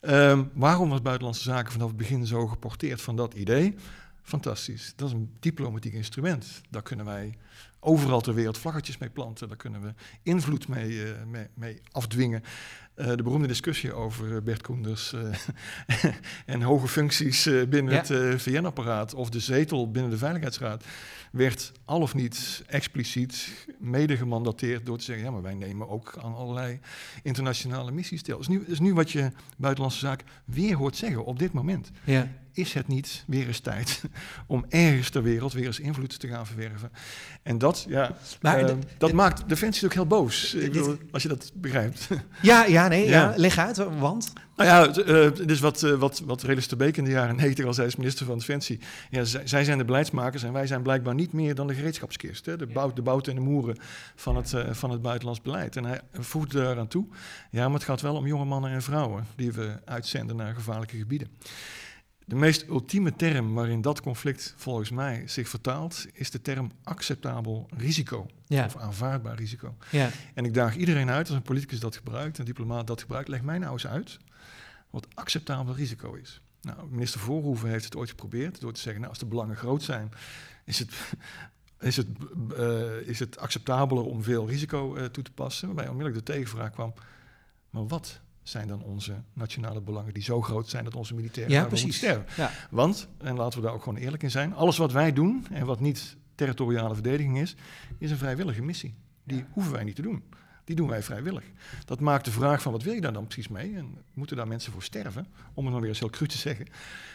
Ehm, waarom was Buitenlandse Zaken vanaf het begin zo geporteerd van dat idee? Fantastisch. Dat is een diplomatiek instrument. Daar kunnen wij overal ter wereld vlaggetjes mee planten. Daar kunnen we invloed mee, eh, mee, mee afdwingen. Eh, de beroemde discussie over eh, Bert Koenders en hoge functies binnen Ja. het VN-apparaat of de zetel binnen de Veiligheidsraad werd al of niet expliciet mede gemandateerd door te zeggen: ja, maar wij nemen ook aan allerlei internationale missies deel. Dat is nu, is nu wat je buitenlandse zaak weer hoort zeggen op dit moment Ja. Is het niet weer eens tijd om ergens ter wereld weer eens invloed te gaan verwerven. En dat, ja, Maar eh, de- dat de- maakt Defensie ook heel boos, dit- bedoel, als je dat begrijpt. Ja, ja, nee, ja. Ja. leg uit, want? nou ja, is wat, eh, wat, wat Relis de Beek in de jaren 90 al zei als minister van Defensie. Ja, zij, zij zijn de beleidsmakers en wij zijn blijkbaar niet meer dan de gereedschapskist. Hè, de, bout, de bouten en de moeren van het, eh, van het buitenlands beleid. En hij voegde daaraan toe, ja, maar het gaat wel om jonge mannen en vrouwen die we uitzenden naar gevaarlijke gebieden. De meest ultieme term waarin dat conflict volgens mij zich vertaalt, is de term acceptabel risico. Ja. Of aanvaardbaar risico. Ja. En ik daag iedereen uit, als een politicus dat gebruikt, een diplomaat dat gebruikt, leg mij nou eens uit wat acceptabel risico is. Nou, minister Voorhoeven heeft het ooit geprobeerd door te zeggen, nou, als de belangen groot zijn, is het, is het, eh, is het acceptabeler om veel risico eh, toe te passen. Waarbij onmiddellijk de tegenvraag kwam, maar wat zijn dan onze nationale belangen die zo groot zijn dat onze militairen Ja, precies. sterven? Ja. Want, en laten we daar ook gewoon eerlijk in zijn, alles wat wij doen en wat niet territoriale verdediging is, is een vrijwillige missie. Die hoeven wij niet te doen. Die doen wij vrijwillig. Dat maakt de vraag van wat wil je daar dan precies mee? En moeten daar mensen voor sterven? Om het dan weer eens heel cru te zeggen.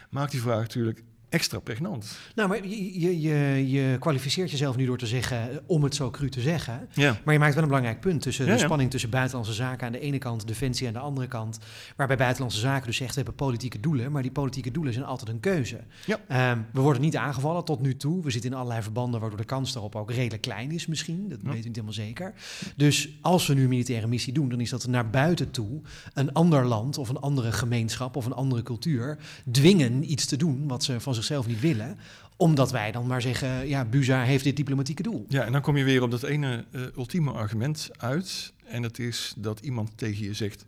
Maakt die vraag natuurlijk extra pregnant. Nou, maar je, je, je, kwalificeert jezelf nu door te zeggen, eh, om het zo cru te zeggen. Ja. Maar je maakt wel een belangrijk punt tussen Ja, de spanning tussen buitenlandse zaken aan de ene kant, defensie aan de andere kant. Waarbij buitenlandse zaken dus zegt, we hebben politieke doelen, maar die politieke doelen zijn altijd een keuze. Ja. Ehm, we worden niet aangevallen tot nu toe. We zitten in allerlei verbanden waardoor de kans daarop ook redelijk klein is misschien. Dat Ja. weten we niet helemaal zeker. Dus als we nu een militaire missie doen, dan is dat naar buiten toe een ander land of een andere gemeenschap of een andere cultuur dwingen iets te doen wat ze van zichzelf niet willen omdat wij dan maar zeggen, ja, Buza heeft dit diplomatieke doel. ja, en dan kom je weer op dat ene eh, ultieme argument uit. En dat is dat iemand tegen je zegt,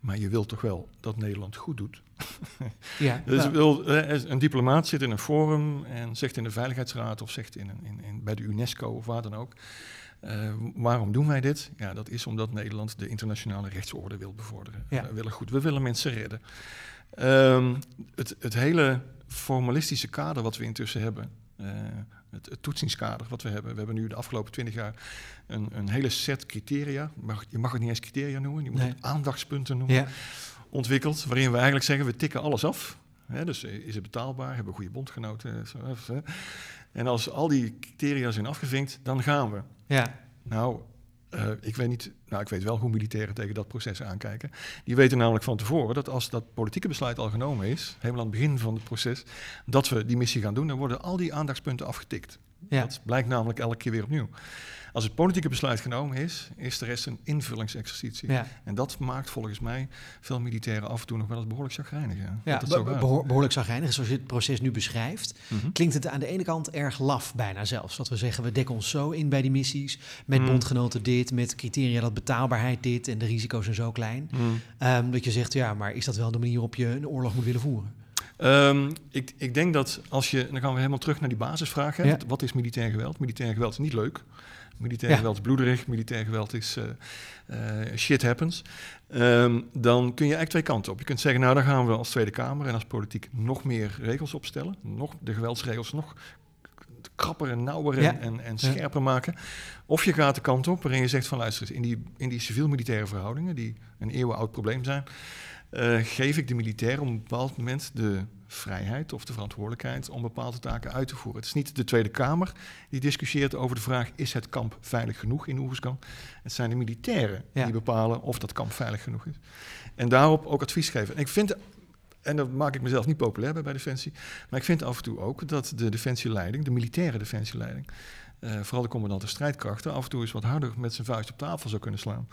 maar je wilt toch wel dat Nederland goed doet? Ja, Dus nou, wil, eh, een diplomaat zit in een forum en zegt in de Veiligheidsraad of zegt in, een- in, in, bij de UNESCO of waar dan ook. eh, waarom doen wij dit? Ja, dat is omdat Nederland de internationale rechtsorde wil bevorderen. Ja. We willen goed, we willen mensen redden. Ehm, het, het hele formalistische kader wat we intussen hebben, eh, het, het toetsingskader wat we hebben. We hebben nu de afgelopen twintig jaar een, een hele set criteria. Mag, je mag het niet eens criteria noemen, je moet Nee. het aandachtspunten noemen ja. ontwikkeld, waarin we eigenlijk zeggen, we tikken alles af. Hè, dus eh, is het betaalbaar, hebben we goede bondgenoten. Zo, hè, hè. En als al die criteria zijn afgevinkt, dan gaan we. ja. Nou, eh, ik weet niet nou, ik weet wel hoe militairen tegen dat proces aankijken. Die weten namelijk van tevoren dat als dat politieke besluit al genomen is, helemaal aan het begin van het proces, dat we die missie gaan doen, dan worden al die aandachtspunten afgetikt. Ja. Dat blijkt namelijk elke keer weer opnieuw. Als het politieke besluit genomen is, is de rest een invullingsexercitie. Ja. En dat maakt volgens mij veel militairen af en toe nog wel eens behoorlijk chagrijnig. Ja, Ja, dat be- behoor- behoorlijk zagrijnig. Zoals je het proces nu beschrijft, Mhm. klinkt het aan de ene kant erg laf bijna zelfs. Dat we zeggen, we dekken ons zo in bij die missies. Met Mm. bondgenoten dit, met criteria dat betaalbaarheid dit en de risico's zijn zo klein. Mm. Ehm, dat je zegt, ja, maar is dat wel de manier waarop je een oorlog moet willen voeren? Ehm, ik, ik denk dat als je, dan gaan we helemaal terug naar die basisvraag. Hè. Ja. Wat, is militair geweld? Militair geweld is niet leuk. Militair Ja. geweld is bloederig. Militair geweld is eh, eh, shit happens. Ehm, dan kun je eigenlijk twee kanten op. Je kunt zeggen, nou dan gaan we als Tweede Kamer en als politiek nog meer regels opstellen. Nog de geweldsregels nog krapper en nauwer Ja. en, en, Ja. scherper maken. Of je gaat de kant op waarin je zegt van luister eens, in die, in die civiel-militaire verhoudingen, die een eeuwenoud probleem zijn, eh, geef ik de militair op een bepaald moment de vrijheid of de verantwoordelijkheid om bepaalde taken uit te voeren. Het is niet de Tweede Kamer die discussieert over de vraag: is het kamp veilig genoeg in Oeverskan? Het zijn de militairen Ja. die bepalen of dat kamp veilig genoeg is. En daarop ook advies geven. En ik vind, en dat maak ik mezelf niet populair bij, bij Defensie, maar ik vind af en toe ook dat de defensieleiding, de militaire defensieleiding, eh, vooral de commandant de strijdkrachten, af en toe eens wat harder met zijn vuist op tafel zou kunnen slaan.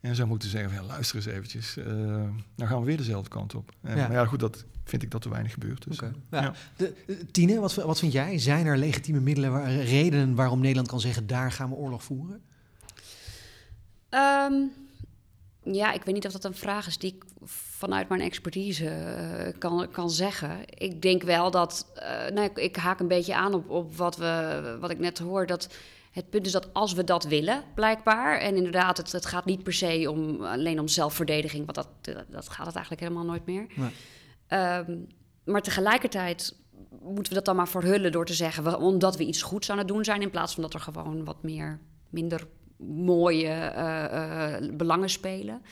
En zou moeten zeggen, van, ja, luister eens eventjes, eh nou gaan we weer dezelfde kant op. En, Ja. Maar ja, goed, dat vind ik dat er weinig gebeurt. Dus, Oké. eh, Ja. ja. De, eh, Tine, wat, wat vind jij? Zijn er legitieme middelen, waar, redenen waarom Nederland kan zeggen, daar gaan we oorlog voeren? Ehm, ja, ik weet niet of dat een vraag is die ik vanuit mijn expertise eh, kan, kan zeggen. Ik denk wel dat, eh, nou, ik, ik haak een beetje aan op, op wat, we, wat ik net hoor, dat het punt is dat als we dat willen, blijkbaar, en inderdaad, het, het gaat niet per se om, alleen om zelfverdediging, want dat, dat gaat het eigenlijk helemaal nooit meer. Nee. Ehm, maar tegelijkertijd moeten we dat dan maar verhullen door te zeggen, we, omdat we iets goeds aan het doen zijn, in plaats van dat er gewoon wat meer, minder mooie eh, belangen spelen.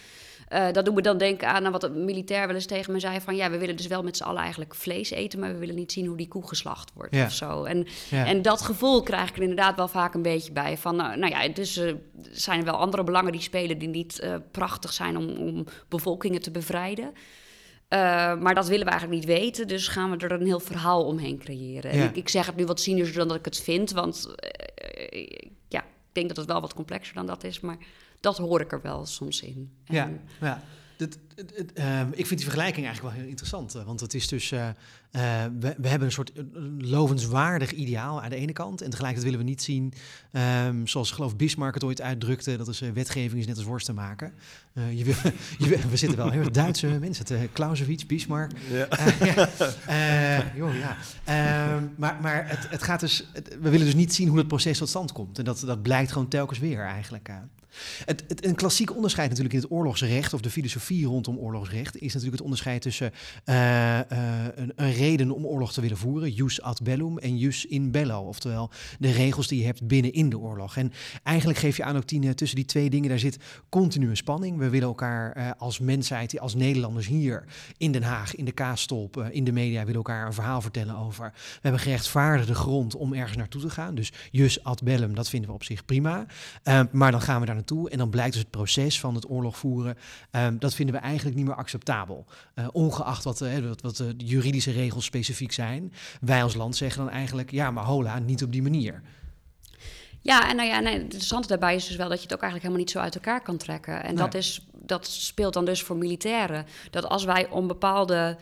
Eh, dat doet me dan denken aan wat een militair wel eens tegen me zei: van ja, we willen dus wel met z'n allen eigenlijk vlees eten, maar we willen niet zien hoe die koe geslacht wordt Ja. of zo. En, Ja. en dat gevoel krijg ik er inderdaad wel vaak een beetje bij. Van nou, nou ja, dus eh, er zijn wel andere belangen die spelen die niet prachtig zijn om, om bevolkingen te bevrijden. Maar dat willen we eigenlijk niet weten, dus gaan we er een heel verhaal omheen creëren. En ik, ik zeg het nu wat cynischer dan dat ik het vind, want ik denk dat het wel wat complexer dan dat is, maar dat hoor ik er wel soms in. En- Ja, ja. Dat, ehm, ik vind die vergelijking eigenlijk wel heel interessant. eh, Want het is dus, eh, eh, we, we hebben een soort eh, lovenswaardig ideaal aan de ene kant. En tegelijkertijd willen we niet zien, ehm, zoals ik geloof Bismarck het ooit uitdrukte, dat is eh, wetgeving is net als worst te maken. Eh, je wil, je wil- we zitten wel heel erg Duitse mensen, eh, Clausewitz, Bismarck. Ja. Eh, ja. Eh, joh, ja. Ehm, maar maar het, het gaat dus, het- we willen dus niet zien hoe het proces tot stand komt. En dat, dat blijkt gewoon telkens weer eigenlijk. Het, het, een klassiek onderscheid natuurlijk in het oorlogsrecht, of de filosofie rondom oorlogsrecht, is natuurlijk het onderscheid tussen eh, eh, een, een reden om oorlog te willen voeren, jus ad bellum, en jus in bello. Oftewel de regels die je hebt binnenin de oorlog. En eigenlijk geef je aan ook, tussen die twee dingen, daar zit continue spanning. We willen elkaar eh, als mensheid, als Nederlanders hier in Den Haag, in de Kaastolp, in de media, willen elkaar een verhaal vertellen over. We hebben gerechtvaardigde grond om ergens naartoe te gaan. Dus jus ad bellum, dat vinden we op zich prima. Maar dan gaan we daar naartoe en dan blijkt dus het proces van het oorlog voeren, eh, dat vinden we eigenlijk niet meer acceptabel. Eh, ongeacht wat, eh, wat, wat de juridische regels specifiek zijn. Wij als land zeggen dan eigenlijk, ja, maar hola, niet op die manier. Ja, en nou ja, nee, het interessante daarbij is dus wel dat je het ook eigenlijk helemaal niet zo uit elkaar kan trekken. En Nee. dat, is, dat speelt dan dus voor militairen. Dat als wij om bepaalde,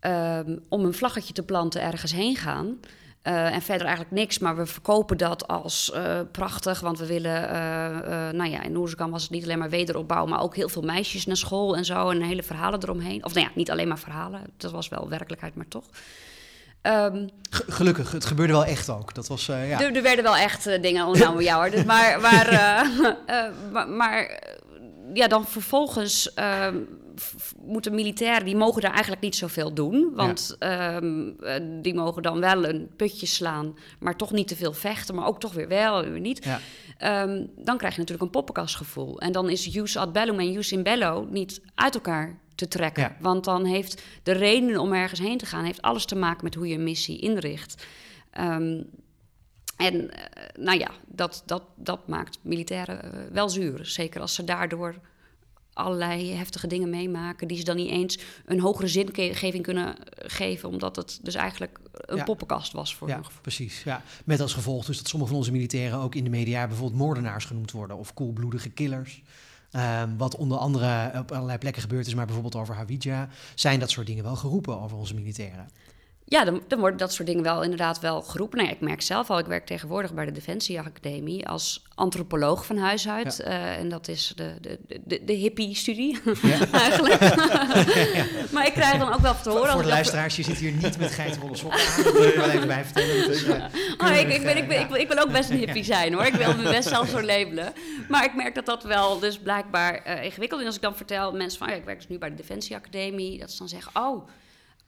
ehm, om een vlaggetje te planten ergens heen gaan. Eh, en verder eigenlijk niks, maar we verkopen dat als eh, prachtig. Want we willen, eh, nou ja, in Oerskan was het niet alleen maar wederopbouw, maar ook heel veel meisjes naar school en zo. En hele verhalen eromheen. Of nou ja, niet alleen maar verhalen, dat was wel werkelijkheid, maar toch. Ehm, Ge- gelukkig, het gebeurde wel echt ook. Dat was, ja. er, er werden wel echt dingen ondernomen, ja hoor. Dus maar, maar, maar, maar, ja, dan vervolgens ehm, moeten militairen, die mogen daar eigenlijk niet zoveel doen. Want ehm, eh, die mogen dan wel een putje slaan, maar toch niet te veel vechten. Maar ook toch weer wel, weer niet. Ja. Ehm, dan krijg je natuurlijk een poppenkastgevoel. En dan is jus ad bellum en jus in bello niet uit elkaar te trekken. Ja. Want dan heeft de reden om ergens heen te gaan... heeft alles te maken met hoe je een missie inricht. Ehm, En eh, nou ja, dat, dat, dat maakt militairen eh, wel zuur. Zeker als ze daardoor allerlei heftige dingen meemaken... die ze dan niet eens een hogere zingeving kunnen geven... omdat het dus eigenlijk een Ja. poppenkast was voor Ja, hun gevoel. precies. Ja. Met als gevolg dus dat sommige van onze militairen ook in de media bijvoorbeeld moordenaars genoemd worden of koelbloedige killers. Ehm, wat onder andere op allerlei plekken gebeurd is, maar bijvoorbeeld over Hawija, zijn dat soort dingen wel geroepen over onze militairen. Ja, dan, dan worden dat soort dingen wel inderdaad wel geroepen. Nou ja, ik merk zelf al, ik werk tegenwoordig bij de Defensie Academie als antropoloog van huis uit. Ja. Eh, en dat is de, de, de, de hippie-studie Ja. eigenlijk. maar ik krijg dan ook wel te horen... Voor de luisteraars, je zit hier niet met geitenwolle sokken aan. Dat wil ik wel even bij vertellen. Oh, ik, ik, ben, ik, ben, Ja. ik, wil- ik wil ook best een hippie zijn hoor. Ik wil me best zelf zo labelen. Maar ik merk dat dat wel dus blijkbaar eh, ingewikkeld is. En als ik dan vertel mensen van, oh ja, ik werk dus nu bij de Defensie Academie. Dat ze dan zeggen, oh,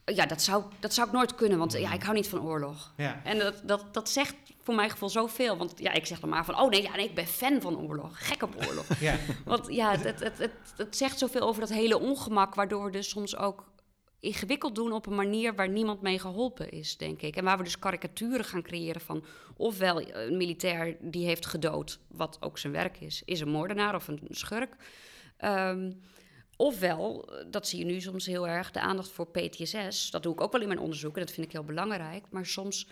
ja, dat zou, dat zou ik nooit kunnen. Want ja, ik hou niet van oorlog. Ja. En dat, dat, dat zegt voor mijn gevoel zoveel. Want ja, ik zeg dan maar van, oh nee, ja, nee ik ben fan van oorlog. Gek op oorlog. Ja. Want ja, het, het, het, het, het zegt zoveel over dat hele ongemak, waardoor we dus soms ook ingewikkeld doen op een manier waar niemand mee geholpen is, denk ik. En waar we dus karikaturen gaan creëren van ofwel een militair die heeft gedood, wat ook zijn werk is, is een moordenaar of een schurk. Ehm, ofwel, eh, dat zie je nu soms heel erg, de aandacht voor PTSS. Dat doe ik ook wel in mijn onderzoek en dat vind ik heel belangrijk. Maar soms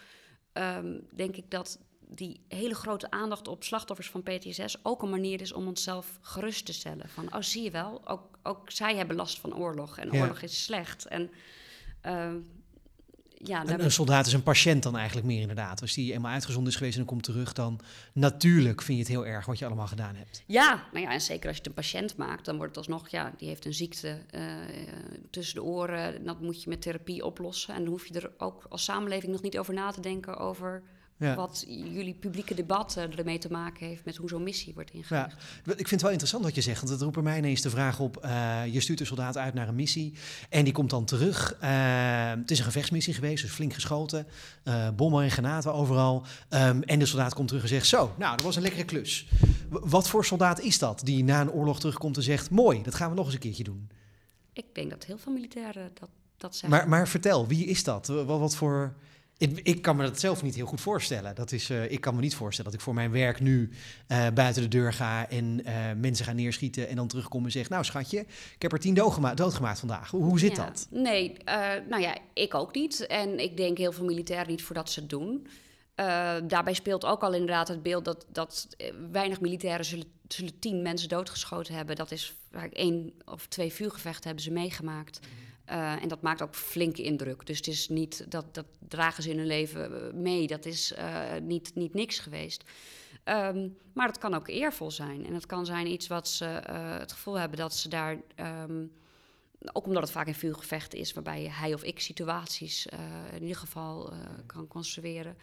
ehm, denk ik dat die hele grote aandacht op slachtoffers van PTSS ook een manier is om onszelf gerust te stellen. Van, oh zie je wel, ook, ook zij hebben last van oorlog en Ja. oorlog is slecht. En ehm, ja, Een, een soldaat is een patiënt dan eigenlijk meer inderdaad. Als die eenmaal uitgezonden is geweest en dan komt terug, dan natuurlijk vind je het heel erg wat je allemaal gedaan hebt. Ja, nou ja, en zeker als je het een patiënt maakt, dan wordt het alsnog, ja, die heeft een ziekte eh, tussen de oren. En dat moet je met therapie oplossen. En dan hoef je er ook als samenleving nog niet over na te denken over Ja. wat jullie publieke debat eh, ermee te maken heeft met hoe zo'n missie wordt ingericht. Ik vind het wel interessant wat je zegt, want het roept bij mij ineens de vraag op. eh, je stuurt een soldaat uit naar een missie en die komt dan terug. Eh, het is een gevechtsmissie geweest, dus flink geschoten. bommen en granaten overal. Ehm, en de soldaat komt terug en zegt, zo, nou, dat was een lekkere klus. W- wat voor soldaat is dat die na een oorlog terugkomt en zegt, mooi, dat gaan we nog eens een keertje doen. Ik denk dat heel veel militairen dat, dat zeggen. Maar, maar vertel, wie is dat? Wat, wat voor... Ik, ik kan me dat zelf niet heel goed voorstellen. Dat is, eh, ik kan me niet voorstellen dat ik voor mijn werk nu eh, buiten de deur ga en eh, mensen ga neerschieten en dan terugkom en zeg, nou schatje, ik heb er tien doodgema- doodgemaakt vandaag. Hoe, hoe zit Ja, dat? Nee, nou ja, ik ook niet. En ik denk heel veel militairen niet voordat ze het doen. Daarbij speelt ook al inderdaad het beeld dat, dat weinig militairen zullen, zullen tien mensen doodgeschoten hebben. Dat is vaak één of twee vuurgevechten hebben ze meegemaakt. Eh, en dat maakt ook flinke indruk. Dus het is niet, dat, dat dragen ze in hun leven eh, mee. Dat is eh, niet, niet niks geweest. Ehm, maar het kan ook eervol zijn. En het kan zijn iets wat ze het gevoel hebben dat ze daar... ehm, ook omdat het vaak een vuurgevecht is, waarbij hij of ik situaties in ieder geval kan construeren.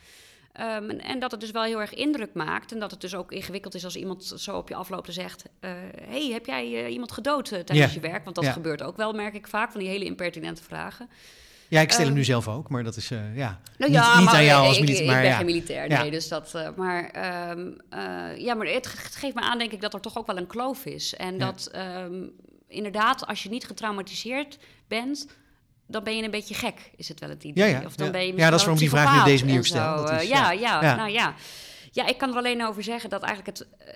Ehm, en, dat het dus wel heel erg indruk maakt. En dat het dus ook ingewikkeld is als iemand zo op je afloopt en zegt: eh, hey, heb jij eh, iemand gedood eh, tijdens je werk? Want dat gebeurt ook wel, merk ik vaak, van die hele impertinente vragen. Ja, ik stel hem Ehm, nu zelf ook, maar dat is, ja, Nou niet, ja, niet maar aan jou als militair. Ik maar ben ja. geen militair, Ja. nee. Dus dat, maar ehm, eh, ja, maar het ge- geeft me aan, denk ik, dat er toch ook wel een kloof is. En dat inderdaad, als je niet getraumatiseerd bent, dan ben je een beetje gek, is het wel het idee. Ja, ja, Of dan ja. ben je Ja, dat is waarom die vraag nu op deze manier psychopaat ook en stel. Dat zo. is- Eh, ja, ja. ja, nou ja. Ja, ik kan er alleen over zeggen dat eigenlijk het... eh,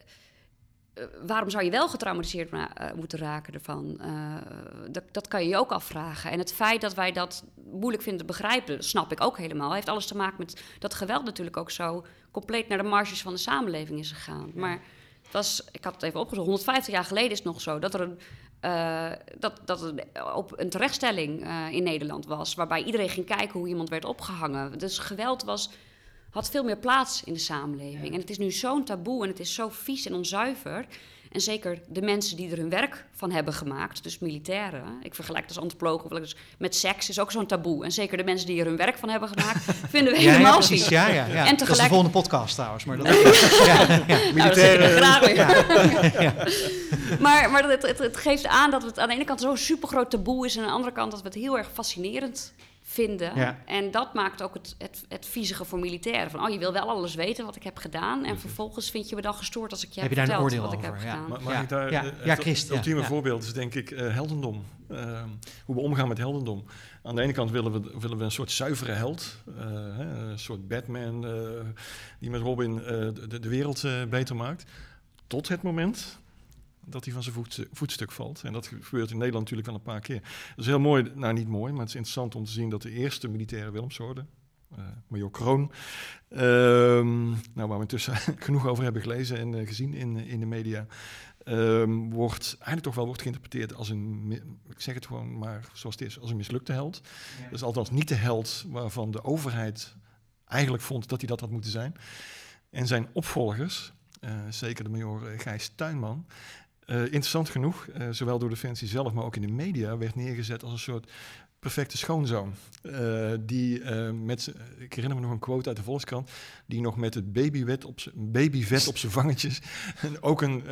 eh, waarom zou je wel getraumatiseerd ma- moeten raken ervan? Dat, dat kan je je ook afvragen. En het feit dat wij dat moeilijk vinden te begrijpen, snap ik ook helemaal. Heeft alles te maken met dat geweld natuurlijk ook zo compleet naar de marges van de samenleving is gegaan. Maar was, ik had het even opgezocht, 150 jaar geleden is het nog zo dat er een, eh, dat, dat er op een terechtstelling eh, in Nederland was, waarbij iedereen ging kijken hoe iemand werd opgehangen. Dus geweld was had veel meer plaats in de samenleving. En het is nu zo'n taboe en het is zo vies en onzuiver. En zeker de mensen die er hun werk van hebben gemaakt, dus militairen. Ik vergelijk het als antropoloog of dus met seks is ook zo'n taboe. En zeker de mensen die er hun werk van hebben gemaakt, vinden we Ja, ja, helemaal precies. vies. Ja, ja, ja. En Dat is de tegelijk- volgende podcast trouwens. Maar dat, ja, ja, Nou, Militairen- graag weer. Maar, maar het, het, het geeft aan dat het aan de ene kant zo'n supergroot taboe is... en aan de andere kant dat we het heel erg fascinerend vinden. Ja. En dat maakt ook het, het, het viezige voor militairen. Van, oh, je wil wel alles weten wat ik heb gedaan... en vervolgens vind je me dan gestoord als ik je Heb heb, je daar een verteld oordeel wat ik over? heb Ja. gedaan. Maar mag Ja, ik daar, ja, eh, ja, het Christ, ultieme ja. voorbeeld is denk ik eh, heldendom. Ehm, hoe we omgaan met heldendom. Aan de ene kant willen we, willen we een soort zuivere held. eh, hè, een soort Batman eh, die met Robin eh, de, de wereld eh, beter maakt. Tot het moment dat hij van zijn voet, voetstuk valt. En dat gebeurt in Nederland natuurlijk wel een paar keer. Dat is heel mooi, nou niet mooi, maar het is interessant om te zien dat de eerste militaire Willemsorde, uh, major Kroon, ehm, nou, waar we intussen genoeg over hebben gelezen en uh, gezien in, in de media, um, wordt eigenlijk toch wel wordt geïnterpreteerd als een, ik zeg het gewoon maar zoals het is, als een mislukte held. Ja. Dat is althans niet de held waarvan de overheid eigenlijk vond dat hij dat had moeten zijn. En zijn opvolgers, uh, zeker de major Gijs Tuinman, uh, interessant genoeg, uh, zowel door Defensie zelf, maar ook in de media, werd neergezet als een soort perfecte schoonzoon. Uh, die met, ik herinner me nog een quote uit de Volkskrant, die nog met het babyvet op, babyvet op zijn vangetjes ook een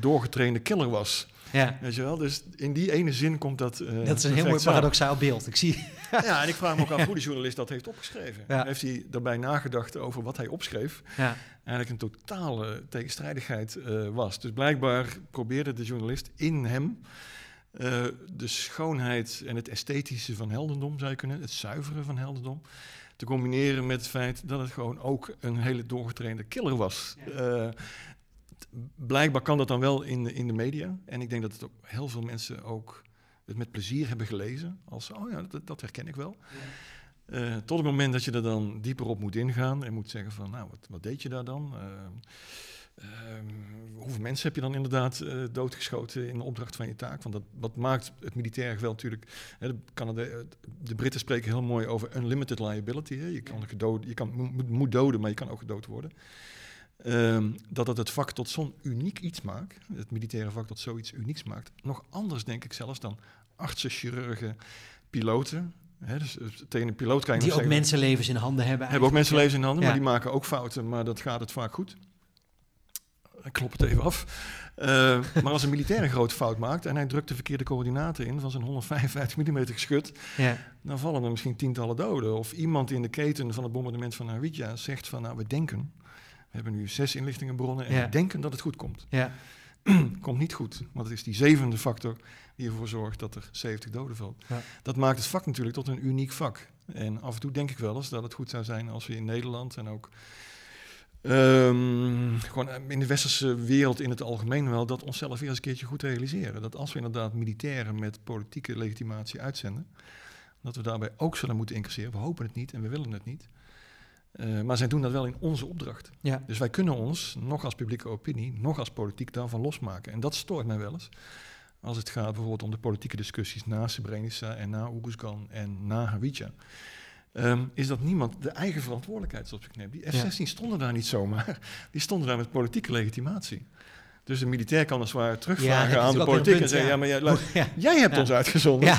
doorgetrainde killer was. Ja. Weet je wel? Dus in die ene zin komt dat. dat is een heel mooi paradoxaal beeld. Ik zie. ja, en ik vraag me ook af hoe de journalist dat heeft opgeschreven. Ja. Heeft hij daarbij nagedacht over wat hij opschreef? Ja. Eigenlijk een totale tegenstrijdigheid uh, was. Dus blijkbaar probeerde de journalist in hem uh, de schoonheid en het esthetische van heldendom, zou je kunnen, het zuiveren van heldendom, te combineren met het feit dat het gewoon ook een hele doorgetrainde killer was. Ja. Uh, blijkbaar kan dat dan wel in de, in de media. En ik denk dat het ook heel veel mensen ook het met plezier hebben gelezen. Als, oh ja, dat, dat herken ik wel. Ja. Uh, tot het moment dat je er dan dieper op moet ingaan en moet zeggen van, nou, wat, wat deed je daar dan? Uh, uh, hoeveel mensen heb je dan inderdaad uh, doodgeschoten in de opdracht van je taak? Want dat, wat maakt het militair geweld natuurlijk... Hè, de, Canada, de Britten spreken heel mooi over unlimited liability. Hè? Je, kan gedood, je kan, moet doden, maar je kan ook gedood worden. Um, dat het het vak tot zo'n uniek iets maakt, het militaire vak tot zoiets unieks maakt, nog anders denk ik zelfs dan artsen, chirurgen, piloten. He, dus tegen een piloot kan je Die nog ook zeggen, mensenlevens in handen hebben. hebben ook mensenlevens in handen, Ja. maar die maken ook fouten, maar dat gaat het vaak goed. Ik klop het even af. Uh, maar als een militair een grote fout maakt en hij drukt de verkeerde coördinaten in van zijn 155 mm geschut, Ja. dan vallen er misschien tientallen doden. Of iemand in de keten van het bombardement van Hawija zegt van, nou, we denken, we hebben nu zes inlichtingenbronnen en Ja. we denken dat het goed komt. Ja. komt niet goed, want het is die zevende factor die ervoor zorgt dat er 70 doden valt. Ja. Dat maakt het vak natuurlijk tot een uniek vak. En af en toe denk ik wel eens dat het goed zou zijn als we in Nederland en ook ehm, gewoon in de westerse wereld in het algemeen wel dat onszelf weer eens een keertje goed realiseren. Dat als we inderdaad militairen met politieke legitimatie uitzenden, dat we daarbij ook zullen moeten incasseren. We hopen het niet en we willen het niet. Uh, maar zij doen dat wel in onze opdracht. Ja. Dus wij kunnen ons, nog als publieke opinie, nog als politiek, daarvan losmaken. En dat stoort mij wel eens. Als het gaat bijvoorbeeld om de politieke discussies na Srebrenica en na Oeruzgan en na Hawija. Um, is dat niemand de eigen verantwoordelijkheid op zich neemt. Die F-16 Ja. stonden daar niet zomaar. Die stonden daar met politieke legitimatie. Dus de militair kan als het ware terugvragen aan de politiek en zeggen... ja. Ja, maar jij, luister, Ja. jij hebt ons uitgezonden.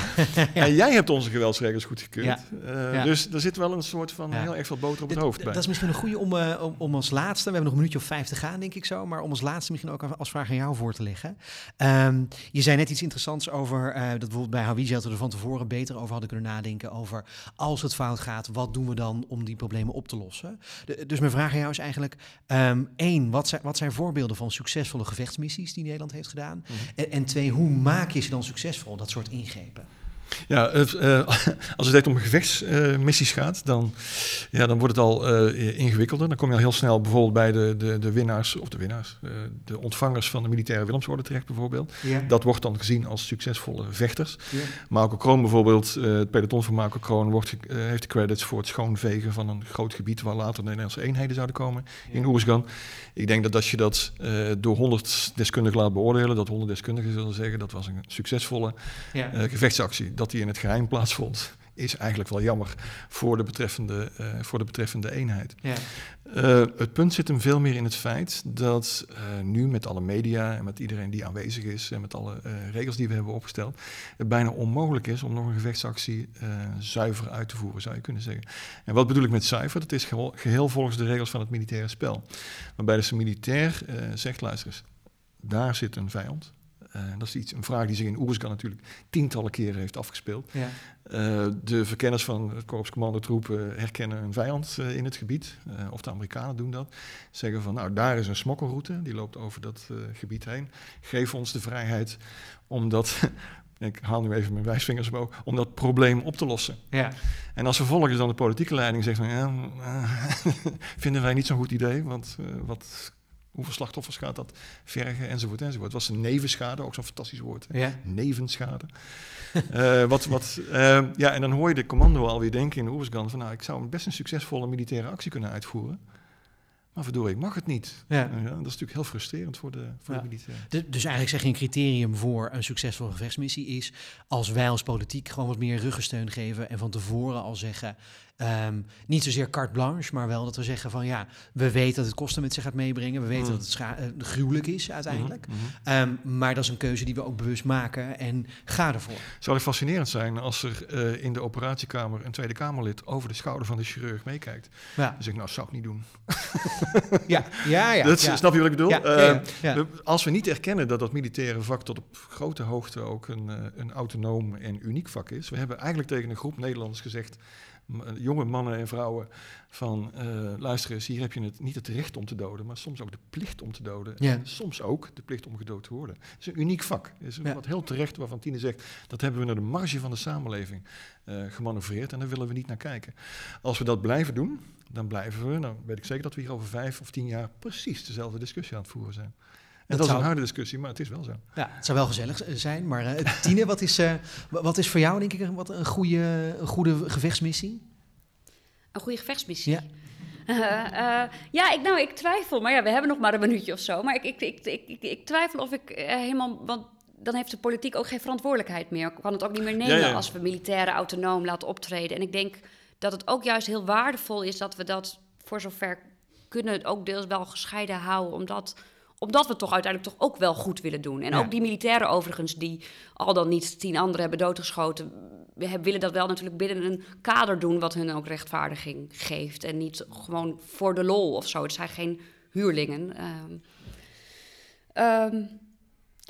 En jij hebt onze geweldsregels goedgekeurd. Uh, Ja. Dus er zit wel een soort van heel erg veel boter op het hoofd bij. Dat is misschien een goede om, eh, om, om als laatste, we hebben nog een minuutje of vijf te gaan, denk ik zo, maar om als laatste misschien ook als vraag aan jou voor te leggen. Ehm, je zei net iets interessants over eh, dat bijvoorbeeld bij Hawija dat we er van tevoren beter over hadden kunnen nadenken over als het fout gaat, wat doen we dan om die problemen op te lossen? De- dus mijn vraag aan jou is eigenlijk, ehm, één, wat zijn, wat zijn voorbeelden van succesvolle gevechtsmissies die Nederland heeft gedaan? Mhm. En, en twee, hoe maak je ze dan succesvol, dat soort ingrepen? Ja, eh, eh, als het echt om gevechtsmissies gaat, dan, ja, dan wordt het al eh, ingewikkelder. Dan kom je al heel snel bijvoorbeeld bij de, de, de winnaars, of de winnaars, de ontvangers van de militaire Willemsorde terecht bijvoorbeeld. Ja. Dat wordt dan gezien als succesvolle vechters. Marco Kroon bijvoorbeeld, het peloton van Marco Kroon, wordt, heeft de credits voor het schoonvegen van een groot gebied waar later de Nederlandse eenheden zouden komen in Oersgan. Ik denk dat als je dat door 100 deskundigen laat beoordelen, dat 100 deskundigen zullen zeggen dat was een succesvolle Ja. gevechtsactie. Dat die in het geheim plaatsvond, is eigenlijk wel jammer voor de betreffende, eh, voor de betreffende eenheid. Ja. Eh, het punt zit hem veel meer in het feit dat eh, nu met alle media en met iedereen die aanwezig is en met alle regels die we hebben opgesteld, het bijna onmogelijk is om nog een gevechtsactie zuiver uit te voeren, zou je kunnen zeggen. En wat bedoel ik met zuiver? Dat is geheel, geheel volgens de regels van het militaire spel. Waarbij dus de militair zegt, luister eens, daar zit een vijand. Eh, dat is iets, een vraag die zich in Oerskan natuurlijk tientallen keren heeft afgespeeld. Ja. Eh, de verkenners van het korps commandotroepen herkennen een vijand eh, in het gebied. Eh, of de Amerikanen doen dat. Zeggen van, nou, daar is een smokkelroute. Die loopt over dat eh, gebied heen. Geef ons de vrijheid om dat ik haal nu even mijn wijsvingers omhoog, om dat probleem op te lossen. Ja. En als vervolgens dan de politieke leiding zegt van ja, eh, vinden wij niet zo'n goed idee, want eh, wat, hoeveel slachtoffers gaat dat vergen enzovoort enzovoort. Het was een nevenschade, ook zo'n fantastisch woord. Ja. Nevenschade. Eh, wat, wat, eh, ja, en dan hoor je de commando alweer denken in de Oeversgan van nou, ik zou best een succesvolle militaire actie kunnen uitvoeren. Maar verdorie, ik mag het niet. Ja. Dat is natuurlijk heel frustrerend voor de, voor Ja. de militairen. Dus, dus eigenlijk zeg je een criterium voor een succesvolle gevechtsmissie is als wij als politiek gewoon wat meer ruggensteun geven en van tevoren al zeggen, ehm, niet zozeer carte blanche, maar wel dat we zeggen van ja, we weten dat het kosten met zich gaat meebrengen, we weten Mm. dat het scha- eh, gruwelijk is uiteindelijk, Mhm, mhm. Ehm, maar dat is een keuze die we ook bewust maken en ga ervoor. Zou het fascinerend zijn als er eh, in de operatiekamer een Tweede Kamerlid over de schouder van de chirurg meekijkt. Ja, Dan zeg ik, nou, zou ik niet doen. ja, ja. ja, dat, ja. Snap je wat ik bedoel? Ja, Eh, Als we niet erkennen dat dat militaire vak tot op grote hoogte ook een, een autonoom en uniek vak is. We hebben eigenlijk tegen een groep Nederlanders gezegd, jonge mannen en vrouwen, van eh, luister eens, hier heb je het, niet het recht om te doden, maar soms ook de plicht om te doden. Ja. En soms ook de plicht om gedood te worden. Het is een uniek vak. Het is Ja. wat heel terecht waarvan Tine zegt, dat hebben we naar de marge van de samenleving eh gemanoeuvreerd en daar willen we niet naar kijken. Als we dat blijven doen, dan blijven we, nou weet ik zeker dat we hier over vijf of tien jaar precies dezelfde discussie aan het voeren zijn. Dat, is zou- een harde discussie, maar het is wel zo. Ja, het zou wel gezellig zijn, maar eh, Tine, wat is, eh, wa- wat is voor jou denk ik een- wat een goede, een goede gevechtsmissie? Een goede gevechtsmissie. Ja. Eh, ja, ik, nou, ik twijfel. Maar ja, we hebben nog maar een minuutje of zo. Maar ik, ik, ik, ik, ik, ik twijfel of ik helemaal... Want dan heeft de politiek ook geen verantwoordelijkheid meer. Kan het ook niet meer nemen Ja, ja. als we militairen autonoom laten optreden. En ik denk dat het ook juist heel waardevol is dat we dat voor zover kunnen ook deels wel gescheiden houden. Omdat, omdat we het toch uiteindelijk toch ook wel goed willen doen. En Ja. ook die militairen overigens die al dan niet tien anderen hebben doodgeschoten... Willen dat wel natuurlijk binnen een kader doen wat hun ook rechtvaardiging geeft. En niet gewoon voor de lol of zo. Het zijn geen huurlingen. Ehm,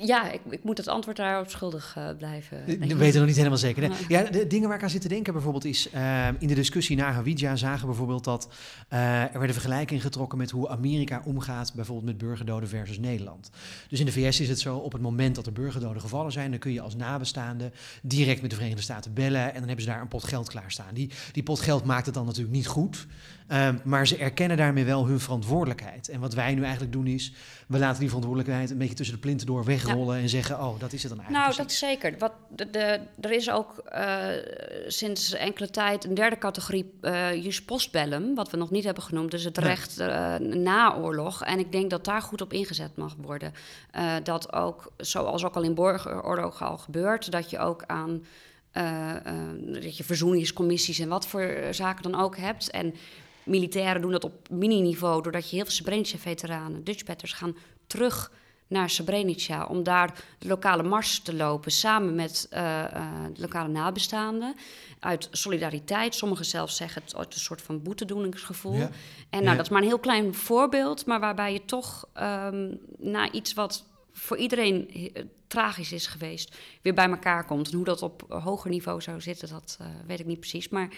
ja, ik, ik moet het antwoord daarop schuldig eh, blijven. denk We weten nog niet helemaal zeker. Nee. Ja, de dingen waar ik aan zit te denken bijvoorbeeld is... eh, in de discussie na Hawija zagen we bijvoorbeeld dat... eh, er werden vergelijkingen getrokken met hoe Amerika omgaat... bijvoorbeeld met burgerdoden versus Nederland. Dus in de VS is het zo, op het moment dat er burgerdoden gevallen zijn... dan kun je als nabestaande direct met de Verenigde Staten bellen... en dan hebben ze daar een pot geld klaarstaan. Die, die pot geld maakt het dan natuurlijk niet goed... ehm, maar ze erkennen daarmee wel hun verantwoordelijkheid. En wat wij nu eigenlijk doen is... we laten die verantwoordelijkheid een beetje tussen de plinten door wegrollen... en zeggen, oh, dat is het dan eigenlijk Nou, dat precies. zeker. Wat, de, de, er is ook eh, sinds enkele tijd een derde categorie, eh jus postbellum, wat we nog niet hebben genoemd. Dus het Nee. recht eh, na oorlog. En ik denk dat daar goed op ingezet mag worden. Dat ook, zoals ook al in burgeroorlog al gebeurt, dat je ook aan dat je verzoeningscommissies en wat voor zaken dan ook hebt. En militairen doen dat op mini-niveau, doordat je heel veel Srebrenica-veteranen, Dutchbatters, gaan terug naar Srebrenica om daar de lokale mars te lopen samen met eh, eh, de lokale nabestaanden. Uit solidariteit. Sommigen zelfs zeggen het uit een soort van boetedoeningsgevoel. Ja. En nou, Ja. dat is maar een heel klein voorbeeld, maar waarbij je toch ehm na iets wat voor iedereen eh, tragisch is geweest, weer bij elkaar komt. En hoe dat op hoger niveau zou zitten, dat weet ik niet precies. Maar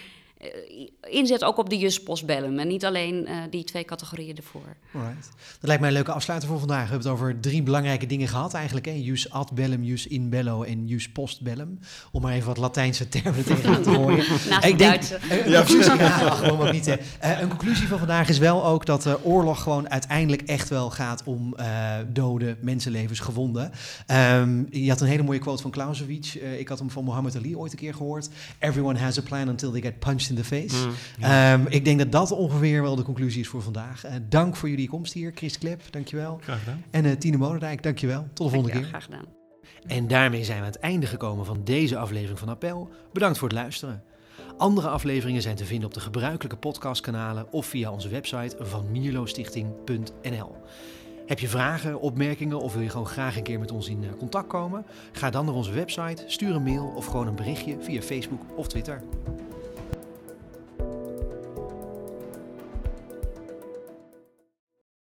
inzet ook op de jus postbellum en niet alleen eh, die twee categorieën ervoor. Alright. Dat lijkt mij een leuke afsluiter voor vandaag. We hebben het over drie belangrijke dingen gehad eigenlijk. Hè? Jus ad bellum, jus in bello en jus post bellum. Om maar even wat Latijnse termen tegenaan te gooien. Naast Ik de denk- Duitse. Eh, Een conclusie, ja, ook niet. Eh, een conclusie van vandaag is wel ook dat de oorlog gewoon uiteindelijk echt wel gaat om eh, doden, mensenlevens, gewonden. Ehm, je had een hele mooie quote van Clausewitz. Eh, ik had hem van Muhammad Ali ooit een keer gehoord. Everyone has a plan until they get punched in the face. Ehm, ik denk dat dat ongeveer wel de conclusie is voor vandaag. Eh, dank voor jullie komst hier. Chris Klep, dankjewel. Graag gedaan. En eh Tine Moderdijk, dankjewel. Tot de volgende keer. graag gedaan. En daarmee zijn we aan het einde gekomen van deze aflevering van Appel. Bedankt voor het luisteren. Andere afleveringen zijn te vinden op de gebruikelijke podcastkanalen of via onze website van mierlostichting.nl. Heb je vragen, opmerkingen of wil je gewoon graag een keer met ons in eh, contact komen? Ga dan naar onze website, stuur een mail of gewoon een berichtje via Facebook of Twitter.